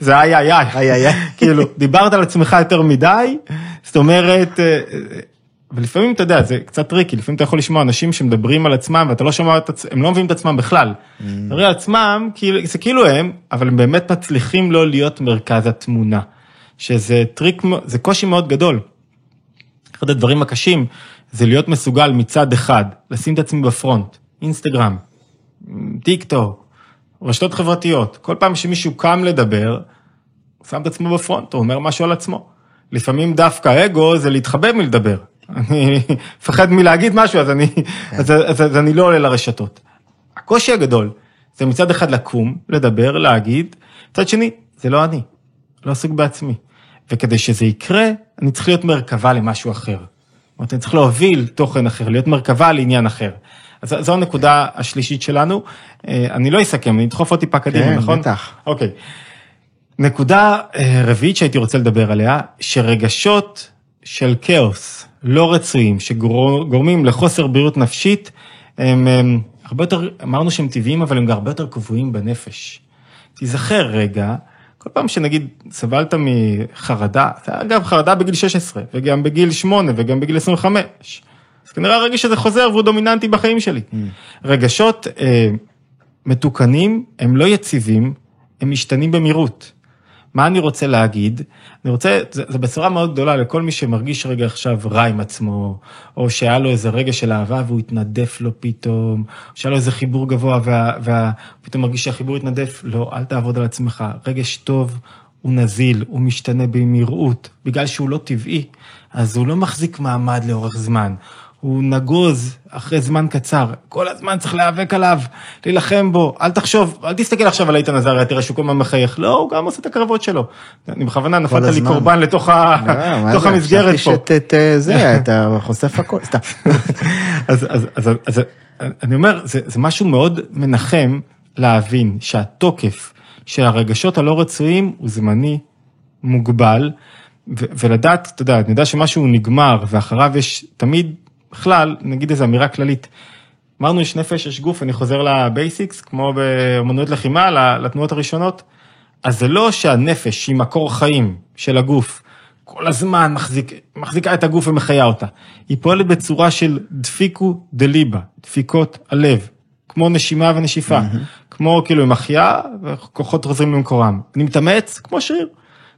זה איי, איי, איי. כאילו, דיברת על עצמך יותר מדי, זאת אומרת, אה, ולפעמים אתה יודע, זה קצת tricky, לפעמים אתה יכול לשמוע אנשים שמדברים על עצמם ואתה לא שומע הם לא מביאים את עצמם בכלל. Mm. מדברים על עצמם, זה כאילו הם, אבל הם באמת מצליחים לא להיות מרכז התמונה. שזה טריק, זה קושי מאוד גדול. אחד הדברים הקשים זה להיות מסוגל מצד אחד, לשים את עצמי בפרונט, אינסטגרם, טיק טוק, רשתות חברתיות, כל פעם שמישהו קם לדבר, הוא שם את עצמו בפרונט, הוא אומר משהו על עצמו. לפעמים דווקא אגו זה להתחבא מלדבר. אני מפחד מלהגיד משהו, אז אני, כן. אז, אז, אז אני לא עולה לרשתות. הקושי הגדול זה מצד אחד לקום, לדבר, להגיד, מצד שני, זה לא אני, לא עסוק בעצמי. וכדי שזה יקרה, אני צריך להיות מרכבה למשהו אחר. זאת אומרת, אני צריך להוביל תוכן אחר, להיות מרכבה לעניין אחר. אז זו הנקודה השלישית שלנו. אה, אני לא אסכם, אני אדחוף עוד טיפה קדימה, כן, נכון? כן, בטח. אוקיי. נקודה אה, רביעית שהייתי רוצה לדבר עליה, שרגשות של כאוס לא רצויים, שגורמים לחוסר בריאות נפשית, הם, הם הרבה יותר, אמרנו שהם טבעיים, אבל הם גם הרבה יותר קבועים בנפש. תיזכר רגע, כל פעם שנגיד סבלת מחרדה, זה אגב חרדה בגיל 16, וגם בגיל 8 וגם בגיל 25, אז כנראה הרגש הזה חוזר והוא דומיננטי בחיים שלי. Mm. רגשות אה, מתוקנים הם לא יציבים, הם משתנים במהירות. מה אני רוצה להגיד? אני רוצה, זו בשורה מאוד גדולה לכל מי שמרגיש רגע עכשיו רע עם עצמו, או שהיה לו איזה רגע של אהבה והוא התנדף לו פתאום, או שהיה לו איזה חיבור גבוה ופתאום מרגיש שהחיבור התנדף, לא, אל תעבוד על עצמך. רגש טוב הוא נזיל, הוא משתנה במהירות, בגלל שהוא לא טבעי, אז הוא לא מחזיק מעמד לאורך זמן. הוא נגוז אחרי זמן קצר, כל הזמן צריך להיאבק עליו, להילחם בו, אל תחשוב, אל תסתכל עכשיו על איתן עזריה, תראה שהוא כל הזמן מחייך, לא, הוא גם עושה את הקרבות שלו. אני בכוונה נפלת לי קורבן לתוך לא, המסגרת פה. חשבתי שאת זה, אתה חושף הכל, סתם. אז אני אומר, זה משהו מאוד מנחם להבין שהתוקף של הרגשות הלא רצויים הוא זמני, מוגבל, ולדעת, אתה יודע, אני יודע שמשהו נגמר ואחריו יש תמיד בכלל, נגיד איזו אמירה כללית. אמרנו יש נפש, יש גוף, אני חוזר לבייסיקס, כמו באמנויות לחימה, לתנועות הראשונות. אז זה לא שהנפש היא מקור חיים של הגוף, כל הזמן מחזיק, מחזיקה את הגוף ומחיה אותה. היא פועלת בצורה של דפיקו דליבה, דפיקות הלב, כמו נשימה ונשיפה, mm-hmm. כמו כאילו עם החיה וכוחות חוזרים למקורם. אני מתאמץ כמו שריר.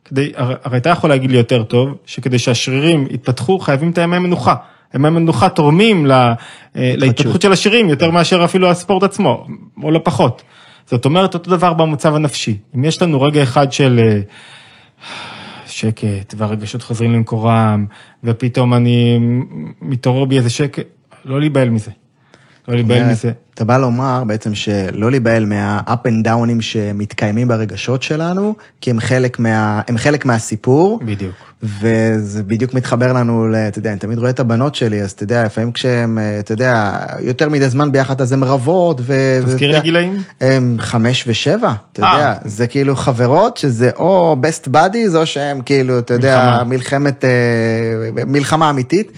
כדי, הרי אתה יכול להגיד לי יותר טוב, שכדי שהשרירים יתפתחו חייבים את הימי מנוחה. ימי מנוחה תורמים לה, אה, להתפתחות של השירים יותר מאשר אפילו הספורט עצמו, או לא פחות. זאת אומרת, אותו דבר במצב הנפשי. אם יש לנו רגע אחד של אה, שקט, והרגשות חוזרים למקורם, ופתאום אני מתעורר בי איזה שקט, לא להיבהל מזה. לא להיבהל מזה. אתה בא לומר בעצם שלא להיבהל מה-up and downים שמתקיימים ברגשות שלנו, כי הם חלק, מה, הם חלק מהסיפור. בדיוק. וזה בדיוק מתחבר לנו, אתה יודע, אני תמיד רואה את הבנות שלי, אז אתה יודע, לפעמים כשהן, אתה יודע, יותר מדי זמן ביחד, אז הן רבות, ו... תזכיר לי גילאים? הם חמש ושבע, אתה 아. יודע, זה כאילו חברות שזה או best buddies, או שהן כאילו, אתה יודע, מלחמת, אה, מלחמה אמיתית.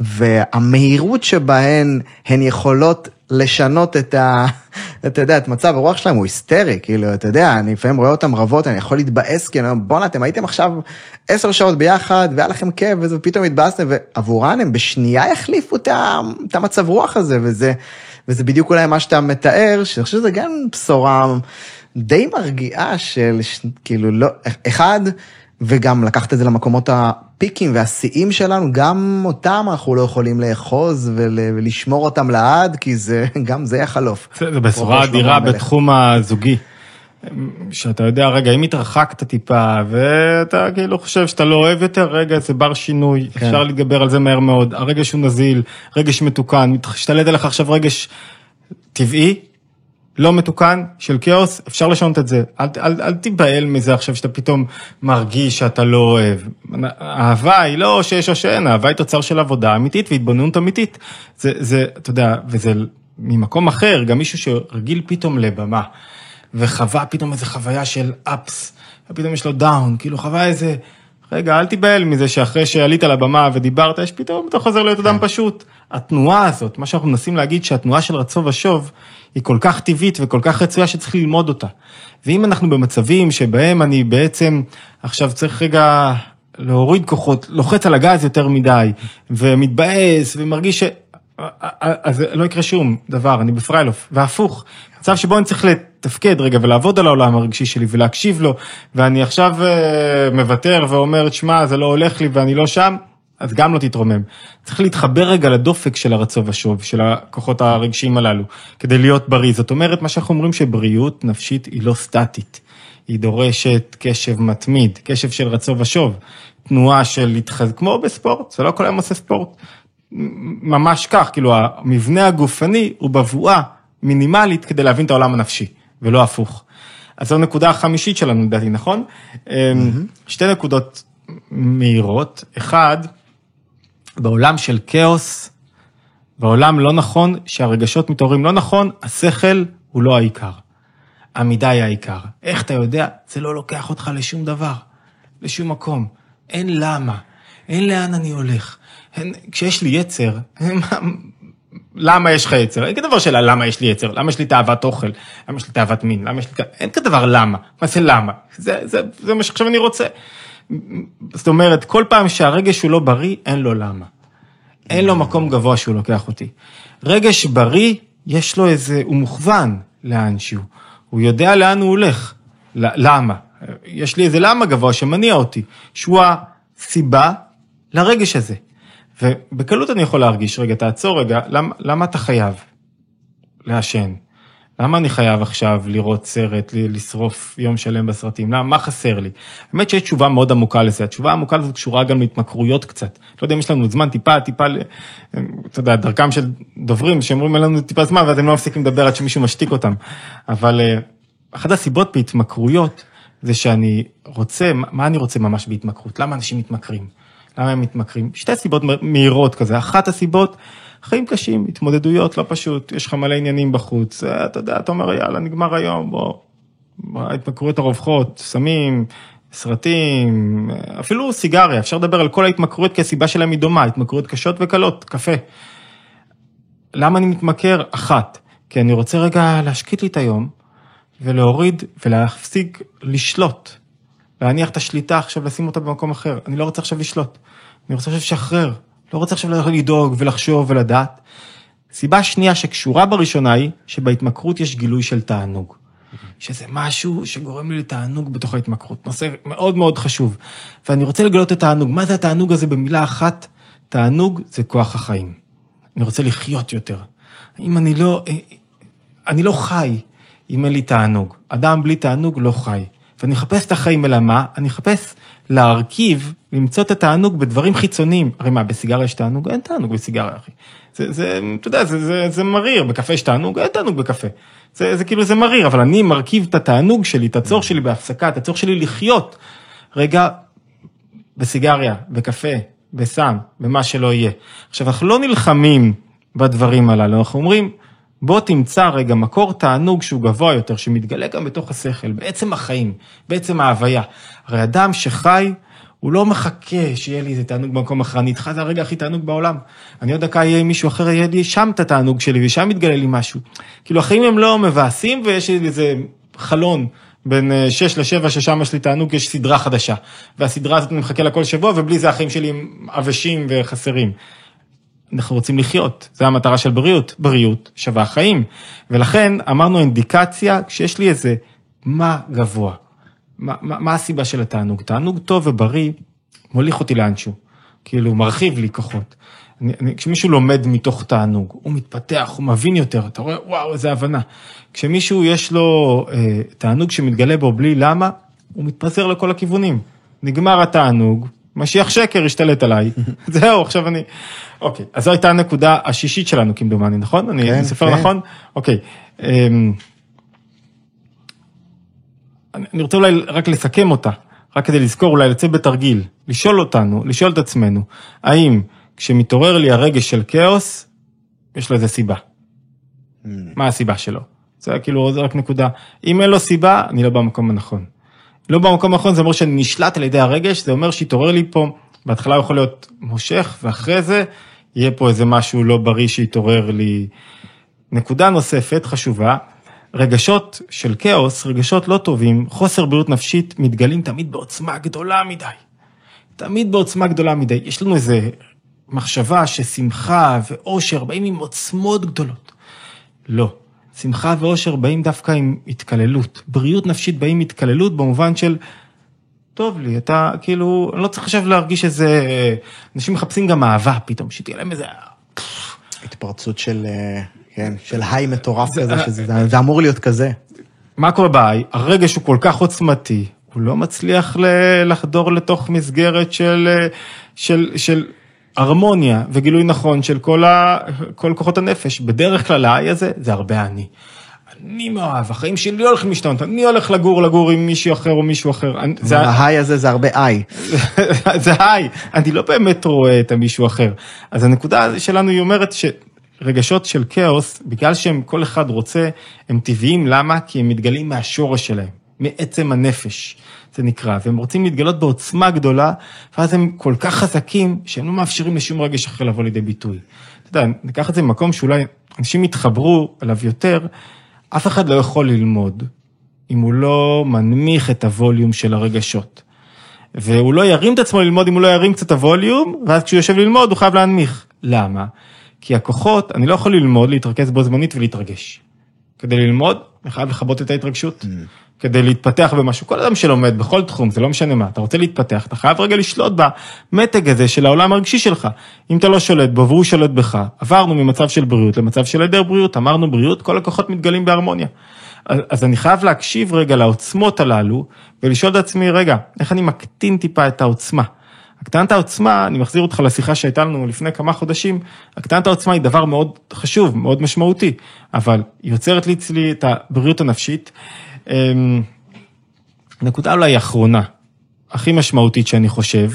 והמהירות שבהן הן יכולות לשנות את ה... אתה יודע, את מצב הרוח שלהם הוא היסטרי, כאילו, אתה יודע, אני לפעמים רואה אותם רבות, אני יכול להתבאס, כאילו, בואנה, אתם הייתם עכשיו עשר שעות ביחד, והיה לכם כיף, ופתאום התבאסתם, ועבורן הם בשנייה יחליפו את המצב רוח הזה, וזה וזה בדיוק אולי מה שאתה מתאר, שאני חושב שזה גם בשורה די מרגיעה של כאילו לא, אחד, וגם לקחת את זה למקומות הפיקים והשיאים שלנו, גם אותם אנחנו לא יכולים לאחוז ול, ולשמור אותם לעד, כי זה, גם זה יחלוף. זה בשורה אדירה בתחום הזוגי. שאתה יודע, רגע, אם התרחקת טיפה, ואתה כאילו חושב שאתה לא אוהב יותר, רגע, זה בר שינוי, כן. אפשר להתגבר על זה מהר מאוד, הרגש הוא נזיל, רגש מתוקן, משתלט עליך עכשיו רגש טבעי, לא מתוקן, של כאוס, אפשר לשנות את זה. אל, אל, אל תיבהל מזה עכשיו שאתה פתאום מרגיש שאתה לא אוהב. אהבה היא לא שיש או שאין, אהבה היא תוצר של עבודה אמיתית והתבוננות אמיתית. זה, זה, אתה יודע, וזה ממקום אחר, גם מישהו שרגיל פתאום לבמה. וחווה פתאום איזה חוויה של אפס, ופתאום יש לו דאון, כאילו חווה איזה... רגע, אל תיבהל מזה שאחרי שעלית לבמה ודיברת, יש פתאום אתה חוזר להיות אדם כן. פשוט. התנועה הזאת, מה שאנחנו מנסים להגיד, שהתנועה של רצו ושוב, היא כל כך טבעית וכל כך רצויה שצריך ללמוד אותה. ואם אנחנו במצבים שבהם אני בעצם עכשיו צריך רגע להוריד כוחות, לוחץ על הגז יותר מדי, ומתבאס, ומרגיש ש... אז לא יקרה שום דבר, אני בפריילוף, והפוך, מצב שבו אני צריך לתפקד רגע ולעבוד על העולם הרגשי שלי ולהקשיב לו, ואני עכשיו אה, מוותר ואומר, שמע, זה לא הולך לי ואני לא שם, אז גם לא תתרומם. צריך להתחבר רגע לדופק של הרצו ושוב, של הכוחות הרגשיים הללו, כדי להיות בריא. זאת אומרת, מה שאנחנו אומרים שבריאות נפשית היא לא סטטית, היא דורשת קשב מתמיד, קשב של רצו ושוב, תנועה של להתחזק, כמו בספורט, זה לא כל היום עושה ספורט. ממש כך, כאילו המבנה הגופני הוא בבואה מינימלית כדי להבין את העולם הנפשי, ולא הפוך. אז זו נקודה החמישית שלנו לדעתי, נכון? Mm-hmm. שתי נקודות מהירות. אחד, בעולם של כאוס, בעולם לא נכון, שהרגשות מתעוררים לא נכון, השכל הוא לא העיקר. המידה היא העיקר. איך אתה יודע? זה לא לוקח אותך לשום דבר, לשום מקום. אין למה, אין לאן אני הולך. אין, כשיש לי יצר, למה יש לך יצר? אין כדבר של למה יש לי יצר, למה יש לי תאוות אוכל, למה יש לי תאוות מין, למה יש לי... אין כדבר למה, מה זה למה? זה, זה, זה מה שעכשיו אני רוצה. זאת אומרת, כל פעם שהרגש הוא לא בריא, אין לו למה. אין לו מקום גבוה שהוא לוקח אותי. רגש בריא, יש לו איזה, הוא מוכוון לאנשהו. הוא יודע לאן הוא הולך. למה? יש לי איזה למה גבוה שמניע אותי, שהוא הסיבה לרגש הזה. ובקלות אני יכול להרגיש, רגע, תעצור רגע, למה, למה אתה חייב לעשן? למה אני חייב עכשיו לראות סרט, לשרוף יום שלם בסרטים? למה, מה חסר לי? האמת שיש תשובה מאוד עמוקה לזה, התשובה העמוקה הזאת קשורה גם להתמכרויות קצת. לא יודע אם יש לנו זמן טיפה, טיפה, אתה יודע, דרכם של דוברים שאומרים לנו טיפה זמן ואז הם לא מפסיקים לדבר עד שמישהו משתיק אותם. אבל אה, אחת הסיבות בהתמכרויות זה שאני רוצה, מה אני רוצה ממש בהתמכרות? למה אנשים מתמכרים? למה הם מתמכרים? שתי סיבות מהירות כזה. אחת הסיבות, חיים קשים, התמודדויות לא פשוט, יש לך מלא עניינים בחוץ, אה, אתה יודע, אתה אומר, יאללה, נגמר היום, בוא. ההתמכרויות הרווחות, סמים, סרטים, אפילו סיגריה, אפשר לדבר על כל ההתמכרויות כי הסיבה שלהם היא דומה, התמכרויות קשות וקלות, קפה. למה אני מתמכר? אחת, כי אני רוצה רגע להשקיט לי את היום ולהוריד ולהפסיק לשלוט. להניח את השליטה עכשיו, לשים אותה במקום אחר. אני לא רוצה עכשיו לשלוט, אני רוצה עכשיו לשחרר. לא רוצה עכשיו לדאוג ולחשוב ולדעת. סיבה שנייה שקשורה בראשונה היא שבהתמכרות יש גילוי של תענוג. שזה משהו שגורם לי לתענוג בתוך ההתמכרות, נושא מאוד מאוד חשוב. ואני רוצה לגלות את התענוג. מה זה התענוג הזה במילה אחת? תענוג זה כוח החיים. אני רוצה לחיות יותר. אם אני לא, אני לא חי אם אין לי תענוג. אדם בלי תענוג לא חי. ואני אחפש את החיים אלא מה? אני אחפש להרכיב, למצוא את התענוג בדברים חיצוניים. הרי מה, בסיגריה יש תענוג? אין תענוג בסיגריה, אחי. זה, זה, אתה יודע, זה, זה, זה מריר, בקפה יש תענוג? אין תענוג בקפה. זה, זה כאילו, זה מריר, אבל אני מרכיב את התענוג שלי, את הצורך שלי בהפסקה, את הצורך שלי לחיות. רגע, בסיגריה, בקפה, בסם, במה שלא יהיה. עכשיו, אנחנו לא נלחמים בדברים הללו, אנחנו אומרים, בוא תמצא רגע מקור תענוג שהוא גבוה יותר, שמתגלה גם בתוך השכל, בעצם החיים, בעצם ההוויה. הרי אדם שחי, הוא לא מחכה שיהיה לי איזה תענוג במקום אחר, אני איתך זה הרגע הכי תענוג בעולם. אני עוד דקה אהיה עם מישהו אחר, יהיה לי שם את התענוג שלי, ושם יתגלה לי משהו. כאילו החיים הם לא מבאסים, ויש לי איזה חלון בין 6 ל-7, ששם יש לי תענוג, יש סדרה חדשה. והסדרה הזאת אני מחכה לה כל שבוע, ובלי זה החיים שלי הם עבשים וחסרים. אנחנו רוצים לחיות, זה המטרה של בריאות, בריאות שווה חיים. ולכן אמרנו אינדיקציה, כשיש לי איזה מה גבוה, מה, מה, מה הסיבה של התענוג? תענוג טוב ובריא מוליך אותי לאנשהו, כאילו מרחיב לי כוחות. אני, אני, כשמישהו לומד מתוך תענוג, הוא מתפתח, הוא מבין יותר, אתה רואה, וואו, איזה הבנה. כשמישהו יש לו אה, תענוג שמתגלה בו בלי למה, הוא מתפזר לכל הכיוונים. נגמר התענוג, משיח שקר השתלט עליי, זהו, עכשיו אני... אוקיי, אז זו הייתה הנקודה השישית שלנו כמדומני, נכון? אני כן, סופר כן. נכון? אוקיי. אמ, אני אני רוצה אולי רק לסכם אותה, רק כדי לזכור, אולי לצאת בתרגיל, לשאול אותנו, לשאול את עצמנו, האם כשמתעורר לי הרגש של כאוס, יש לו איזה סיבה? מה הסיבה שלו? זה כאילו, זה רק נקודה. אם אין לו סיבה, אני לא במקום הנכון. לא במקום הנכון, זה אומר שאני נשלט על ידי הרגש, זה אומר שהתעורר לי פה, בהתחלה הוא יכול להיות מושך, ואחרי זה יהיה פה איזה משהו לא בריא שהתעורר לי. נקודה נוספת, חשובה, רגשות של כאוס, רגשות לא טובים, חוסר בריאות נפשית, מתגלים תמיד בעוצמה גדולה מדי. תמיד בעוצמה גדולה מדי. יש לנו איזה מחשבה ששמחה ואושר באים עם עוצמות גדולות. לא. שמחה ואושר באים דווקא עם התקללות. בריאות נפשית באים עם התקללות במובן של, טוב לי, אתה כאילו, לא צריך עכשיו להרגיש איזה, אנשים מחפשים גם אהבה פתאום, שתהיה להם איזה, התפרצות של, אה, כן, של היי מטורף זה- כזה, שזה זה אמור להיות כזה. מה קורה בהיי? הרגש הוא כל כך עוצמתי, הוא לא מצליח ל- לחדור לתוך מסגרת של, אה, של, של הרמוניה וגילוי נכון של כל, ה, כל כוחות הנפש. בדרך כלל ההיי הזה זה הרבה אני. אני מאוהב, החיים שלי לא הולכים להשתנות, אני הולך לגור, לגור עם מישהו אחר או מישהו אחר. זה, ההיי הזה זה הרבה איי. זה היי, אני לא באמת רואה את המישהו אחר. אז הנקודה שלנו היא אומרת שרגשות של כאוס, בגלל שהם כל אחד רוצה, הם טבעיים, למה? כי הם מתגלים מהשורש שלהם, מעצם הנפש, זה נקרא, והם רוצים להתגלות בעוצמה גדולה, ואז הם כל כך חזקים, שהם לא מאפשרים לשום רגש אחר לבוא לידי ביטוי. אתה יודע, ניקח את זה ממקום שאולי אנשים יתחברו אליו יותר, אף אחד לא יכול ללמוד אם הוא לא מנמיך את הווליום של הרגשות. והוא לא ירים את עצמו ללמוד אם הוא לא ירים קצת הווליום, ואז כשהוא יושב ללמוד הוא חייב להנמיך. למה? כי הכוחות, אני לא יכול ללמוד, להתרכז בו זמנית ולהתרגש. כדי ללמוד, אני חייב לכבות את ההתרגשות. כדי להתפתח במשהו, כל אדם שלומד בכל תחום, זה לא משנה מה, אתה רוצה להתפתח, אתה חייב רגע לשלוט במתג הזה של העולם הרגשי שלך. אם אתה לא שולט בו והוא שולט בך, עברנו ממצב של בריאות למצב של היעדר בריאות, אמרנו בריאות, כל הכוחות מתגלים בהרמוניה. אז, אני חייב להקשיב רגע לעוצמות הללו, ולשאול את עצמי, רגע, איך אני מקטין טיפה את העוצמה? הקטנת העוצמה, אני מחזיר אותך לשיחה שהייתה לנו לפני כמה חודשים, הקטנת העוצמה היא דבר מאוד חשוב, מאוד משמעותי, אבל היא יוצרת לי אצלי את הבריאות הנפשית. אמ, נקודה אולי אחרונה, הכי משמעותית שאני חושב,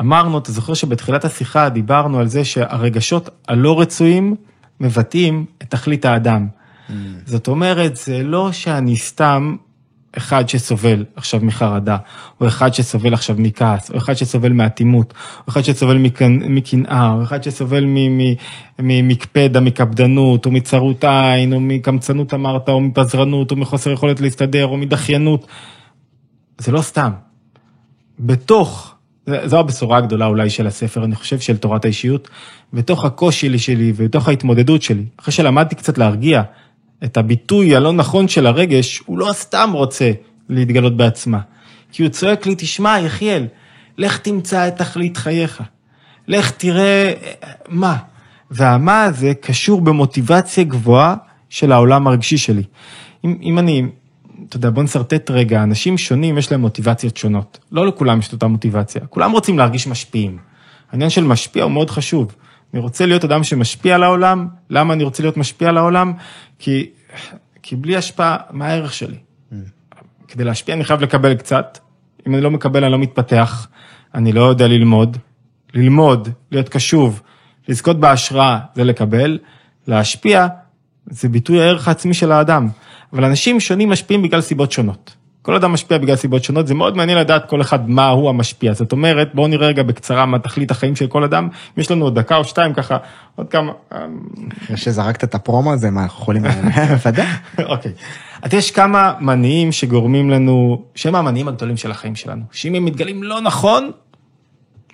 אמרנו, אתה זוכר שבתחילת השיחה דיברנו על זה שהרגשות הלא רצויים מבטאים את תכלית האדם. זאת אומרת, זה לא שאני סתם אחד שסובל עכשיו מחרדה, או אחד שסובל עכשיו מכעס, או אחד שסובל מאטימות, או אחד שסובל מקנ- מקנאה, או אחד שסובל ממקפדה, מקפדנות, או מצרות עין, או מקמצנות אמרת, או מפזרנות, או מחוסר יכולת להסתדר, או מדחיינות. זה לא סתם. בתוך, זו הבשורה הגדולה אולי של הספר, אני חושב, של תורת האישיות, בתוך הקושי שלי ובתוך ההתמודדות שלי, אחרי שלמדתי קצת להרגיע את הביטוי הלא נכון של הרגש, הוא לא סתם רוצה להתגלות בעצמה, כי הוא צועק לי, תשמע, יחיאל, לך תמצא את תכלית חייך, לך תראה אה, מה. והמה הזה קשור במוטיבציה גבוהה של העולם הרגשי שלי. אם, אם אני, אתה יודע, בוא נשרטט רגע, אנשים שונים יש להם מוטיבציות שונות. לא לכולם יש את אותה מוטיבציה, כולם רוצים להרגיש משפיעים. העניין של משפיע הוא מאוד חשוב. אני רוצה להיות אדם שמשפיע על העולם, למה אני רוצה להיות משפיע על העולם? כי, כי בלי השפעה, מה הערך שלי? כדי להשפיע אני חייב לקבל קצת, אם אני לא מקבל אני לא מתפתח, אני לא יודע ללמוד, ללמוד, להיות קשוב, לזכות בהשראה זה לקבל, להשפיע זה ביטוי הערך העצמי של האדם, אבל אנשים שונים משפיעים בגלל סיבות שונות. כל אדם משפיע בגלל סיבות שונות, זה מאוד מעניין לדעת כל אחד מה הוא המשפיע. זאת אומרת, בואו נראה רגע בקצרה מה תכלית החיים של כל אדם. אם יש לנו עוד דקה או שתיים ככה, עוד כמה... אחרי שזרקת את הפרומו הזה, מה, אנחנו יכולים... בוודאי. אוקיי. אז יש כמה מניעים שגורמים לנו, שהם המניעים הגדולים של החיים שלנו. שאם הם מתגלים לא נכון,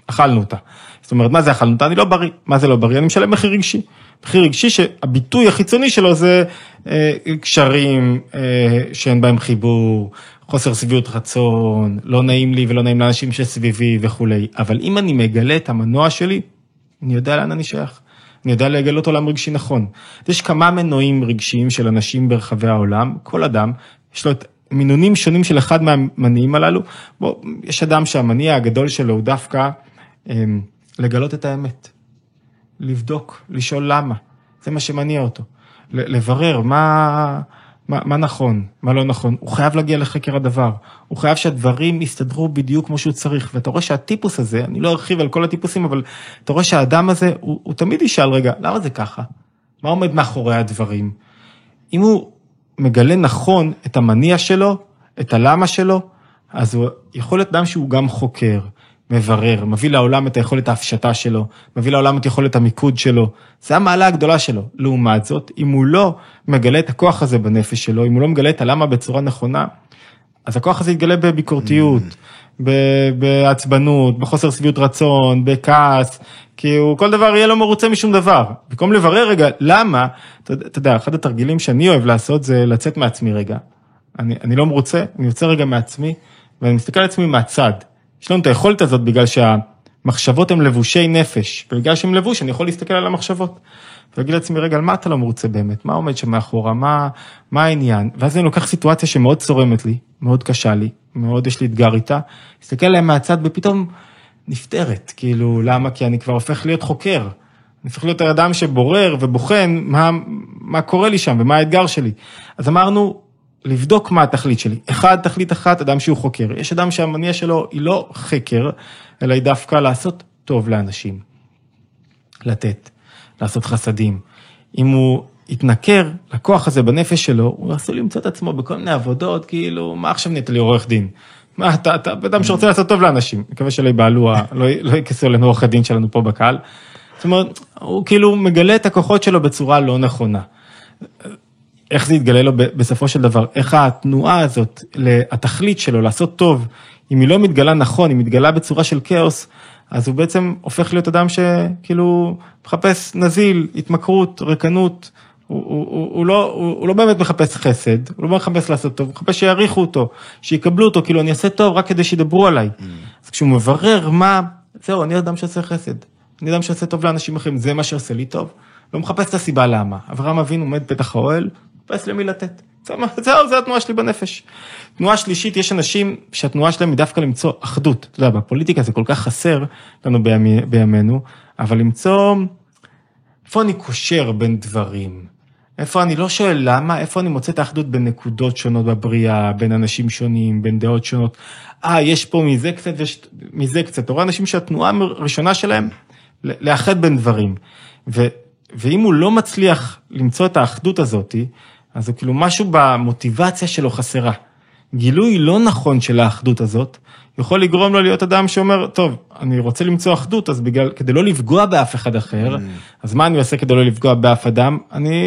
אכלנו אותה. זאת אומרת, מה זה אכלנו אותה? אני לא בריא. מה זה לא בריא? אני משלם מחיר רגשי. מחיר רגשי שהביטוי החיצוני שלו זה אה, קשרים אה, שאין בהם חיבור, חוסר שביעות רצון, לא נעים לי ולא נעים לאנשים שסביבי וכולי. אבל אם אני מגלה את המנוע שלי, אני יודע לאן אני שייך. אני יודע לגלות עולם רגשי נכון. יש כמה מנועים רגשיים של אנשים ברחבי העולם, כל אדם, יש לו את מינונים שונים של אחד מהמניעים הללו. בוא, יש אדם שהמניע הגדול שלו הוא דווקא הם, לגלות את האמת. לבדוק, לשאול למה, זה מה שמניע אותו. לברר מה, מה, מה נכון, מה לא נכון, הוא חייב להגיע לחקר הדבר, הוא חייב שהדברים יסתדרו בדיוק כמו שהוא צריך, ואתה רואה שהטיפוס הזה, אני לא ארחיב על כל הטיפוסים, אבל אתה רואה שהאדם הזה, הוא, הוא תמיד ישאל, רגע, למה זה ככה? מה עומד מאחורי הדברים? אם הוא מגלה נכון את המניע שלו, את הלמה שלו, אז הוא יכול להיות אדם שהוא גם חוקר, מברר, מביא לעולם את היכולת ההפשטה שלו, מביא לעולם את יכולת המיקוד שלו. זה המעלה הגדולה שלו. לעומת זאת, אם הוא לא מגלה את הכוח הזה בנפש שלו, אם הוא לא מגלה את הלמה בצורה נכונה, אז הכוח הזה יתגלה בביקורתיות, mm. בעצבנות, בחוסר שביעות רצון, בכעס, כי הוא כל דבר יהיה לא מרוצה משום דבר. במקום לברר רגע, למה, אתה, אתה יודע, אחד התרגילים שאני אוהב לעשות זה לצאת מעצמי רגע. אני, אני לא מרוצה, אני יוצא רגע מעצמי, ואני מסתכל על עצמי מהצד. יש לנו את היכולת הזאת בגלל שהמחשבות הן לבושי נפש, ובגלל שהן לבוש אני יכול להסתכל על המחשבות. ולהגיד לעצמי, רגע, על מה אתה לא מרוצה באמת? מה עומד שם מאחורה? מה, מה העניין? ואז אני לוקח סיטואציה שמאוד צורמת לי, מאוד קשה לי, מאוד יש לי אתגר איתה, מסתכל עליהם מהצד ופתאום נפתרת, כאילו, למה? כי אני כבר הופך להיות חוקר. אני הופך להיות האדם שבורר ובוחן מה, מה קורה לי שם ומה האתגר שלי. אז אמרנו, לבדוק מה התכלית שלי. אחד, תכלית אחת, אדם שהוא חוקר. יש אדם שהמניע שלו היא לא חקר, אלא היא דווקא לעשות טוב לאנשים. לתת, לעשות חסדים. אם הוא יתנכר לכוח הזה בנפש שלו, הוא עשוי למצוא את עצמו בכל מיני עבודות, כאילו, מה עכשיו נהיית לי עורך דין? מה, אתה, אתה אדם שרוצה לעשות טוב לאנשים, מקווה שלא יבעלו, לא, לא אלינו עורכי דין שלנו פה בקהל. זאת אומרת, הוא כאילו מגלה את הכוחות שלו בצורה לא נכונה. איך זה יתגלה לו בסופו של דבר, איך התנועה הזאת, התכלית שלו לעשות טוב, אם היא לא מתגלה נכון, היא מתגלה בצורה של כאוס, אז הוא בעצם הופך להיות אדם שכאילו מחפש נזיל, התמכרות, ריקנות, הוא, הוא, הוא, הוא, לא, הוא, הוא לא באמת מחפש חסד, הוא לא מחפש לעשות טוב, הוא מחפש שיעריכו אותו, שיקבלו אותו, כאילו אני אעשה טוב רק כדי שידברו עליי. Mm. אז כשהוא מברר מה, זהו, אני אדם שעושה חסד, אני אדם שעושה טוב לאנשים אחרים, זה מה שעושה לי טוב. לא מחפש את הסיבה למה. אברהם אבינו עומד פתח האוהל, מחפש למי לתת. זהו, זה התנועה שלי בנפש. תנועה שלישית, יש אנשים שהתנועה שלהם היא דווקא למצוא אחדות. אתה יודע, בפוליטיקה זה כל כך חסר לנו בימי, בימינו, אבל למצוא, איפה אני קושר בין דברים? איפה אני לא שואל למה, איפה אני מוצא את האחדות בין נקודות שונות בבריאה, בין אנשים שונים, בין דעות שונות. אה, יש פה מזה קצת ויש מזה קצת. אתה רואה אנשים שהתנועה הראשונה שלהם, לאחד בין דברים. ו, ואם הוא לא מצליח למצוא את האחדות הזאתי, אז הוא כאילו משהו במוטיבציה שלו חסרה. גילוי לא נכון של האחדות הזאת, יכול לגרום לו להיות אדם שאומר, טוב, אני רוצה למצוא אחדות, אז בגלל, כדי לא לפגוע באף אחד אחר, mm. אז מה אני עושה כדי לא לפגוע באף אדם? אני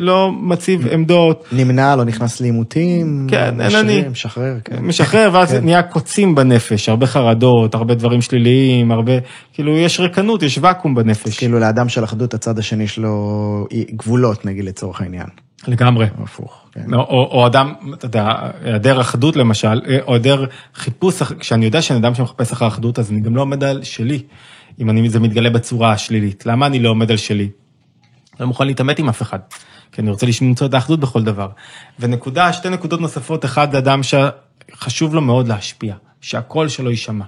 לא מציב mm. עמדות. נמנע, לא נכנס לעימותים. כן, אין אני. משחרר, כן. משחרר, ואז כן. נהיה קוצים בנפש, הרבה חרדות, הרבה דברים שליליים, הרבה, כאילו, יש ריקנות, יש ואקום בנפש. כאילו, לאדם של אחדות, הצד השני שלו גבולות, נגיד, לצורך העניין. לגמרי. הפוך. כן. או, או, או אדם, אתה יודע, היעדר אחדות למשל, או היעדר חיפוש, כשאני יודע שאני אדם שמחפש אחר אחדות, אז אני גם לא עומד על שלי, אם אני, זה מתגלה בצורה השלילית. למה אני לא עומד על שלי? לא מוכן להתעמת עם אף אחד, כי אני רוצה למצוא את האחדות בכל דבר. ונקודה, שתי נקודות נוספות, אחד, אדם שחשוב לו מאוד להשפיע, שהקול שלו יישמע.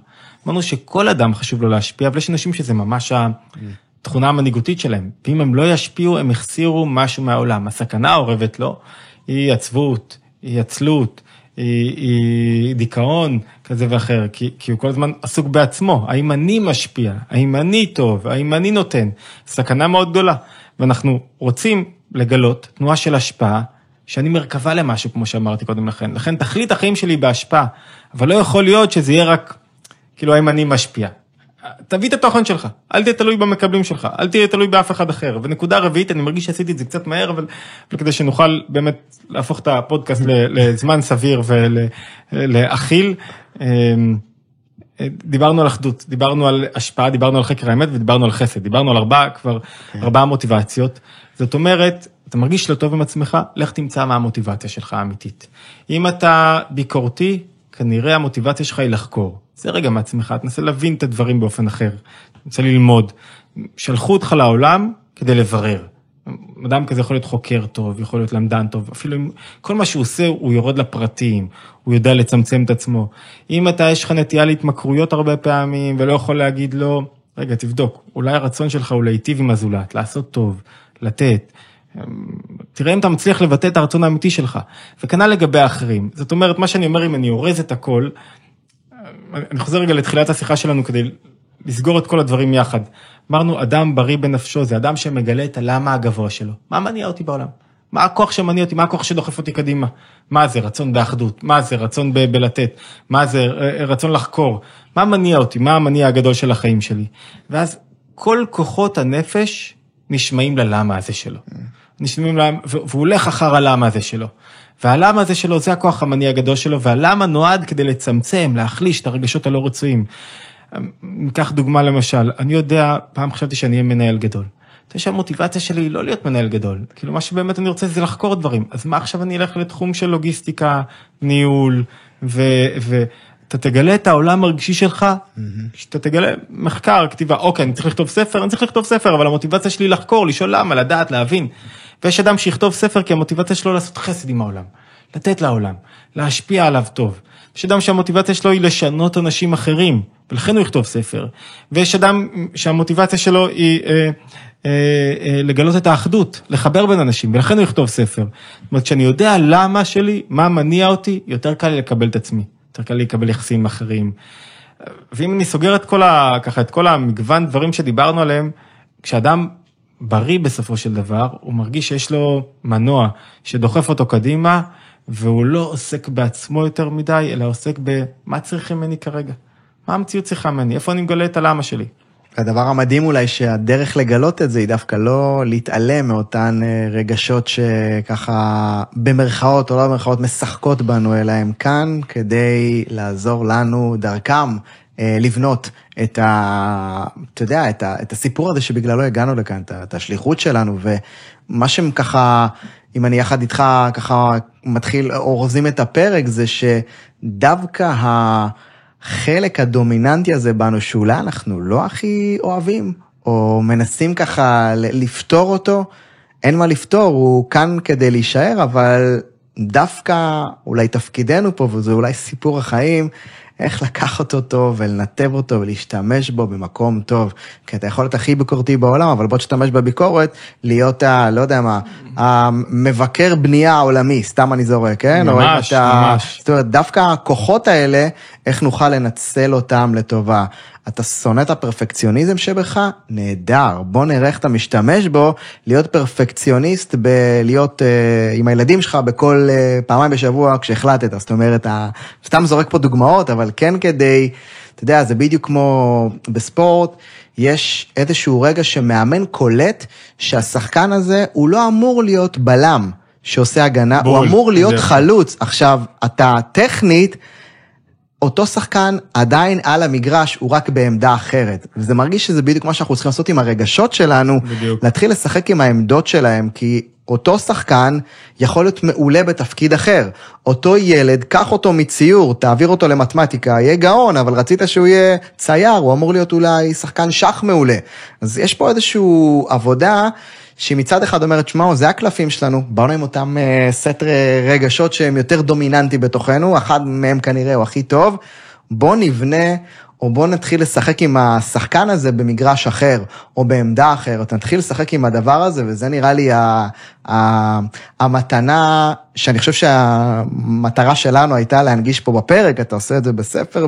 אמרנו שכל אדם חשוב לו להשפיע, אבל יש אנשים שזה ממש התכונה המנהיגותית שלהם, ואם הם לא ישפיעו, הם החסירו משהו מהעולם. הסכנה האורבת לו היא עצבות, היא עצלות, היא, היא דיכאון כזה ואחר, כי, כי הוא כל הזמן עסוק בעצמו, האם אני משפיע, האם אני טוב, האם אני נותן, סכנה מאוד גדולה. ואנחנו רוצים לגלות תנועה של השפעה, שאני מרכבה למשהו, כמו שאמרתי קודם לכן. לכן תכלית החיים שלי בהשפעה, אבל לא יכול להיות שזה יהיה רק, כאילו, האם אני משפיע. תביא את התוכן שלך, אל תהיה תלוי במקבלים שלך, אל תהיה תלוי באף אחד אחר. ונקודה רביעית, אני מרגיש שעשיתי את זה קצת מהר, אבל כדי שנוכל באמת להפוך את הפודקאסט לזמן סביר ולהכיל. אמ, דיברנו על אחדות, דיברנו על השפעה, דיברנו על חקר האמת ודיברנו על חסד, דיברנו על ארבע, כבר כן. ארבעה מוטיבציות. זאת אומרת, אתה מרגיש לא טוב עם עצמך, לך תמצא מה המוטיבציה שלך האמיתית. אם אתה ביקורתי, כנראה המוטיבציה שלך היא לחקור. זה רגע מעצמך, תנסה להבין את הדברים באופן אחר, תנסה ללמוד. שלחו אותך לעולם כדי לברר. אדם כזה יכול להיות חוקר טוב, יכול להיות למדן טוב, אפילו אם כל מה שהוא עושה, הוא יורד לפרטים, הוא יודע לצמצם את עצמו. אם אתה, יש לך נטייה להתמכרויות הרבה פעמים, ולא יכול להגיד לו, רגע, תבדוק, אולי הרצון שלך הוא להיטיב עם הזולת, לעשות טוב, לתת. תראה אם אתה מצליח לבטא את הרצון האמיתי שלך. וכנ"ל לגבי האחרים. זאת אומרת, מה שאני אומר, אם אני אורז את הכל, אני חוזר רגע לתחילת השיחה שלנו כדי לסגור את כל הדברים יחד. אמרנו, אדם בריא בנפשו זה אדם שמגלה את הלמה הגבוה שלו. מה מניע אותי בעולם? מה הכוח שמניע אותי? מה הכוח שדוחף אותי קדימה? מה זה רצון באחדות? מה זה רצון ב- בלתת? מה זה רצון לחקור? מה מניע אותי? מה המניע הגדול של החיים שלי? ואז כל כוחות הנפש נשמעים ללמה הזה שלו. נשמעים להם, והוא הולך אחר הלמה הזה שלו. והלמה הזה שלו זה הכוח המניע הגדול שלו, והלמה נועד כדי לצמצם, להחליש את הרגשות הלא רצויים. ניקח דוגמה למשל, אני יודע, פעם חשבתי שאני אהיה מנהל גדול. אתה יודע שהמוטיבציה שלי היא לא להיות מנהל גדול, כאילו מה שבאמת אני רוצה זה לחקור דברים, אז מה עכשיו אני אלך לתחום של לוגיסטיקה, ניהול, ואתה תגלה את העולם הרגשי שלך, שאתה תגלה מחקר, כתיבה, אוקיי, אני צריך לכתוב ספר, אני צריך לכתוב ספר, אבל המוטיבציה שלי לחקור, לשאול למה, לדעת, להבין. ויש אדם שיכתוב ספר כי המוטיבציה שלו לעשות חסד עם העולם, לתת לעולם, להשפיע עליו טוב. יש אדם שהמוטיבציה שלו היא לשנות אנשים אחרים, ולכן הוא יכתוב ספר. ויש אדם שהמוטיבציה שלו היא אה, אה, אה, לגלות את האחדות, לחבר בין אנשים, ולכן הוא יכתוב ספר. זאת אומרת, כשאני יודע למה שלי, מה מניע אותי, יותר קל לי לקבל את עצמי, יותר קל לי לקבל יחסים אחרים. ואם אני סוגר את כל, ה, ככה, את כל המגוון דברים שדיברנו עליהם, כשאדם בריא בסופו של דבר, הוא מרגיש שיש לו מנוע שדוחף אותו קדימה, והוא לא עוסק בעצמו יותר מדי, אלא עוסק במה צריכים ממני כרגע. מה המציאות צריכה ממני? איפה אני מגלה את הלמה שלי? הדבר המדהים אולי שהדרך לגלות את זה היא דווקא לא להתעלם מאותן אה, רגשות שככה במרכאות או לא במרכאות משחקות בנו, אלא הם כאן כדי לעזור לנו דרכם לבנות את ה... אתה יודע, את, ה, את הסיפור הזה שבגללו הגענו לכאן, את השליחות שלנו, ומה שהם ככה, אם אני יחד איתך ככה מתחיל, אורזים את הפרק, זה שדווקא החלק הדומיננטי הזה בנו, שאולי אנחנו לא הכי אוהבים, או מנסים ככה לפתור אותו, אין מה לפתור, הוא כאן כדי להישאר, אבל דווקא אולי תפקידנו פה, וזה אולי סיפור החיים, איך לקחת אותו ולנתב אותו ולהשתמש בו במקום טוב. כי אתה יכול להיות הכי ביקורתי בעולם, אבל בוא תשתמש בביקורת, להיות ה... לא יודע מה, המבקר בנייה העולמי, סתם אני זורק, כן? ממש, ממש. זאת אומרת, דווקא הכוחות האלה, איך נוכל לנצל אותם לטובה. אתה שונא את הפרפקציוניזם שבך? נהדר. בוא נראה איך אתה משתמש בו, להיות פרפקציוניסט בלהיות uh, עם הילדים שלך בכל uh, פעמיים בשבוע כשהחלטת. זאת אומרת, אתה סתם זורק פה דוגמאות, אבל כן כדי, אתה יודע, זה בדיוק כמו בספורט. יש איזשהו רגע שמאמן קולט שהשחקן הזה הוא לא אמור להיות בלם שעושה הגנה, בול, הוא אמור להיות חלוץ. עכשיו, אתה טכנית, אותו שחקן עדיין על המגרש, הוא רק בעמדה אחרת. וזה מרגיש שזה בדיוק מה שאנחנו צריכים לעשות עם הרגשות שלנו, בדיוק. להתחיל לשחק עם העמדות שלהם, כי אותו שחקן יכול להיות מעולה בתפקיד אחר. אותו ילד, קח אותו מציור, תעביר אותו למתמטיקה, יהיה גאון, אבל רצית שהוא יהיה צייר, הוא אמור להיות אולי שחקן שח מעולה. אז יש פה איזושהי עבודה שהיא מצד אחד אומרת, שמעו, זה הקלפים שלנו, באנו עם אותם uh, סט רגשות שהם יותר דומיננטי בתוכנו, אחד מהם כנראה הוא הכי טוב, בוא נבנה או בוא נתחיל לשחק עם השחקן הזה במגרש אחר, או בעמדה אחרת, נתחיל לשחק עם הדבר הזה, וזה נראה לי ה, ה, המתנה, שאני חושב שהמטרה שלנו הייתה להנגיש פה בפרק, אתה עושה את זה בספר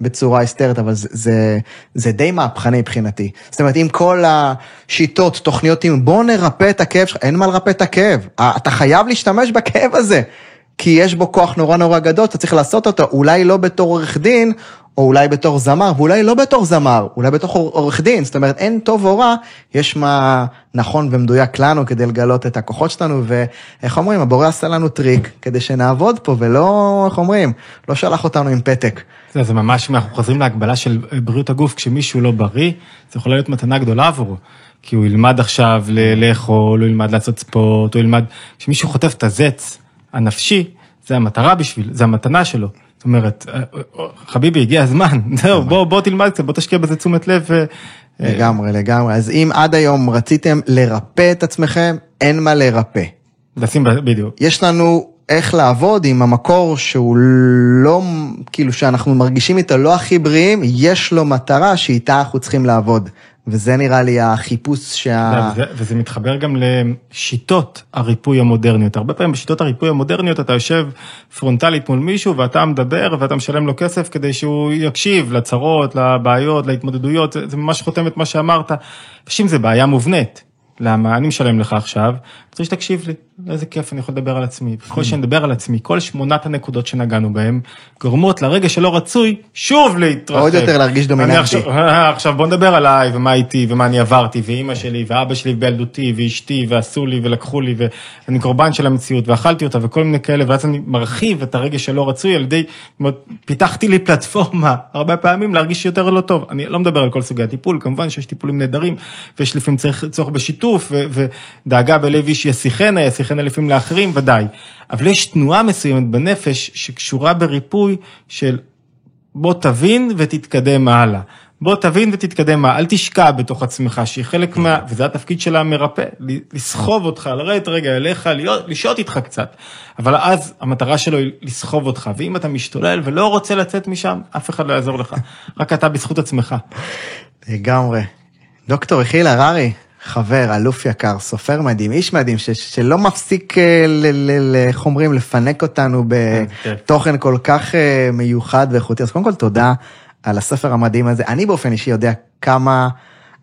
בצורה היסטרית, אבל זה, זה, זה די מהפכני מבחינתי. זאת אומרת, אם כל השיטות, תוכניות, בוא נרפא את הכאב שלך, אין מה לרפא את הכאב, אתה חייב להשתמש בכאב הזה. כי יש בו כוח נורא נורא גדול, אתה צריך לעשות אותו, אולי לא בתור עורך דין, או אולי בתור זמר, ואולי לא בתור זמר, אולי בתור עורך דין, זאת אומרת, אין טוב או רע, יש מה נכון ומדויק לנו כדי לגלות את הכוחות שלנו, ואיך אומרים, הבורא עשה לנו טריק כדי שנעבוד פה, ולא, איך אומרים, לא שלח אותנו עם פתק. זה, זה ממש, אנחנו חוזרים להגבלה של בריאות הגוף, כשמישהו לא בריא, זה יכול להיות מתנה גדולה עבורו. כי הוא ילמד עכשיו לאכול, הוא ילמד לעשות ספורט, הוא ילמד, כשמישהו חוטף את הזץ הנפשי, זה המטרה בשביל, זה המתנה שלו. זאת אומרת, אה, אה, חביבי, הגיע הזמן, זהו, בוא, בוא תלמד קצת, בוא תשקיע בזה תשומת לב. אה, לגמרי, לגמרי. אז אם עד היום רציתם לרפא את עצמכם, אין מה לרפא. לשים בדיוק. יש לנו איך לעבוד עם המקור שהוא לא, כאילו שאנחנו מרגישים איתו לא הכי בריאים, יש לו מטרה שאיתה אנחנו צריכים לעבוד. וזה נראה לי החיפוש שה... וזה, וזה מתחבר גם לשיטות הריפוי המודרניות. הרבה פעמים בשיטות הריפוי המודרניות אתה יושב פרונטלית מול מישהו ואתה מדבר ואתה משלם לו כסף כדי שהוא יקשיב לצרות, לבעיות, להתמודדויות, זה, זה ממש חותם את מה שאמרת. אנשים זה בעיה מובנית. למה? אני משלם לך עכשיו, רוצה שתקשיב לי, איזה כיף אני יכול לדבר על עצמי. ככל שאני מדבר על עצמי, כל שמונת הנקודות שנגענו בהן, גורמות לרגע שלא רצוי, שוב להתרחב. עוד יותר להרגיש דומיננטי. עכשיו, עכשיו בוא נדבר עליי, ומה איתי, ומה אני עברתי, ואימא שלי, ואבא שלי בילדותי, ואשתי, ועשו לי, ולקחו לי, ואני קורבן של המציאות, ואכלתי אותה, וכל מיני כאלה, ואז אני מרחיב את הרגע שלא רצוי על ידי, פיתחתי לי פלטפורמה, הרבה פעמים להרגיש יותר לא טוב. אני לא מדבר על כל סוגי הטיפול, כמובן שיש טיפולים נהדרים, ויש לפעמים צורך בשיתוף, ודאגה בלב איש ישיחנה, ישיחנה לפעמים לאחרים, ודאי. אבל יש תנועה מסוימת בנפש שקשורה בריפוי של בוא תבין ותתקדם הלאה. בוא תבין ותתקדם, אל תשקע בתוך עצמך, שהיא חלק מה... וזה התפקיד של המרפא, לסחוב אותך, לרדת רגע אליך, לשהות איתך קצת. אבל אז המטרה שלו היא לסחוב אותך, ואם אתה משתולל ולא רוצה לצאת משם, אף אחד לא יעזור לך, רק אתה בזכות עצמך. לגמרי. דוקטור יחיל הררי, חבר, אלוף יקר, סופר מדהים, איש מדהים, ש, שלא מפסיק, אה, איך אומרים, לפנק אותנו בתוכן כל כך אה, מיוחד ואיכותי. אז קודם כל, תודה על הספר המדהים הזה. אני באופן אישי יודע כמה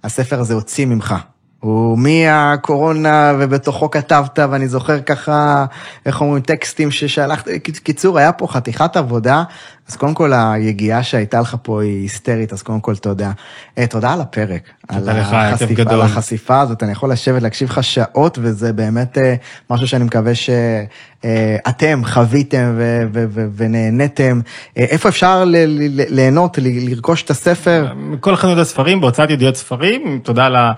הספר הזה הוציא ממך. הוא מהקורונה ובתוכו כתבת, ואני זוכר ככה, איך אומרים, טקסטים ששלחת, קיצור, היה פה חתיכת עבודה, אז קודם כל היגיעה שהייתה לך פה היא היסטרית, אז קודם כל תודה. אה, תודה על הפרק. תודה לך, היה כיף גדול. על החשיפה הזאת, אני יכול לשבת להקשיב לך שעות, וזה באמת אה, משהו שאני מקווה שאתם חוויתם ונהניתם. אה, איפה אפשר ליהנות, לרכוש את הספר? כל חנות הספרים, בהוצאת ידיעות ספרים, תודה על ה...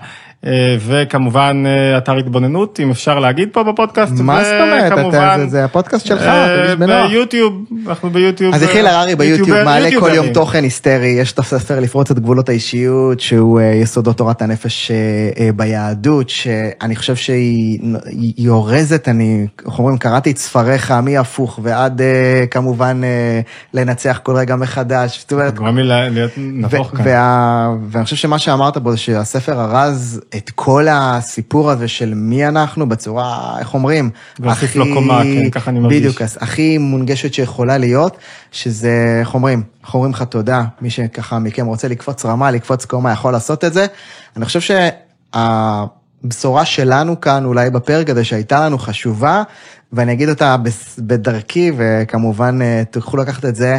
אה, וכמובן אה, אתר התבוננות, אם אפשר להגיד פה בפודקאסט. מה זאת אומרת? זה, הפודקאסט שלך, אה, ביוטיוב, אנחנו ביוטיוב. אז יחיל הררי ביוטיוב מעלה כל יום תוכן היסטרי, יש את הספר לפרוץ את גבולות האישיות, שהוא יסודות תורת הנפש ביהדות, שאני חושב שהיא אורזת, אני, איך אומרים, קראתי את ספריך מהפוך ועד כמובן לנצח כל רגע מחדש. זאת אומרת... גורם לי להיות נבוך כאן. ואני חושב שמה שאמרת בו זה שהספר ארז את כל הסיפור הזה של מי אנחנו בצורה, איך אומרים? להוסיף לו קומה, כן, ככה אני מרגיש. בדיוק, הכי מונגשת שיכולה להיות, שזה, איך אומרים? איך אומרים לך תודה, מי שככה מכם רוצה לקפוץ רמה, לקפוץ קומה, יכול לעשות את זה. אני חושב שהבשורה שלנו כאן, אולי בפרק הזה, שהייתה לנו חשובה, ואני אגיד אותה בדרכי, וכמובן אה, תוכלו לקחת את זה,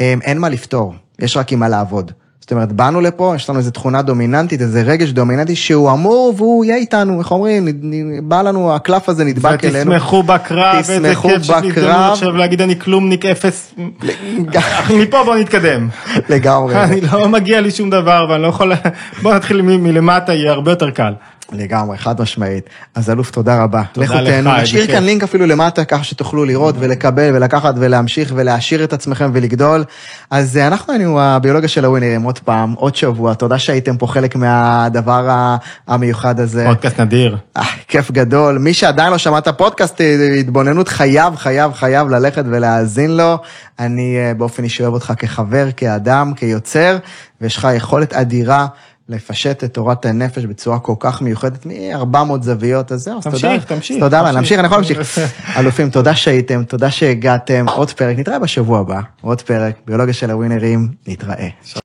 אה, אין מה לפתור, יש רק עם מה לעבוד. זאת אומרת, באנו לפה, יש לנו איזו תכונה דומיננטית, איזה רגש דומיננטי שהוא אמור והוא יהיה איתנו, איך אומרים, בא לנו, הקלף הזה נדבק אלינו. ותשמחו בקרב, איזה כיף הזדמנות עכשיו להגיד אני כלומניק אפס. מפה בוא נתקדם. לגמרי. אני לא מגיע לי שום דבר ואני לא יכול, בוא נתחיל מלמטה, יהיה הרבה יותר קל. לגמרי, חד משמעית. אז אלוף, תודה רבה. לכו תהנו, נשאיר כאן לינק אפילו למטה, ככה שתוכלו לראות ולקבל ולקחת ולהמשיך ולהעשיר את עצמכם ולגדול. אז אה, אנחנו היינו הביולוגיה של הווינרים עוד פעם, עוד שבוע. תודה שהייתם פה חלק מהדבר המיוחד הזה. פודקאסט נדיר. אה, כיף גדול. מי שעדיין לא שמע את הפודקאסט, אה, התבוננות חייב, חייב, חייב ללכת ולהאזין לו. אני באופן אישי אוהב אותך כחבר, כאדם, כיוצר, ויש לך יכולת אדירה. לפשט את תורת הנפש בצורה כל כך מיוחדת, מ-400 זוויות, אז זהו, אז תודה. תמשיך, תמשיך. תודה רבה, נמשיך, אני יכול להמשיך. אלופים, תודה שהייתם, תודה שהגעתם, עוד פרק, נתראה בשבוע הבא, עוד פרק, ביולוגיה של הווינרים, נתראה.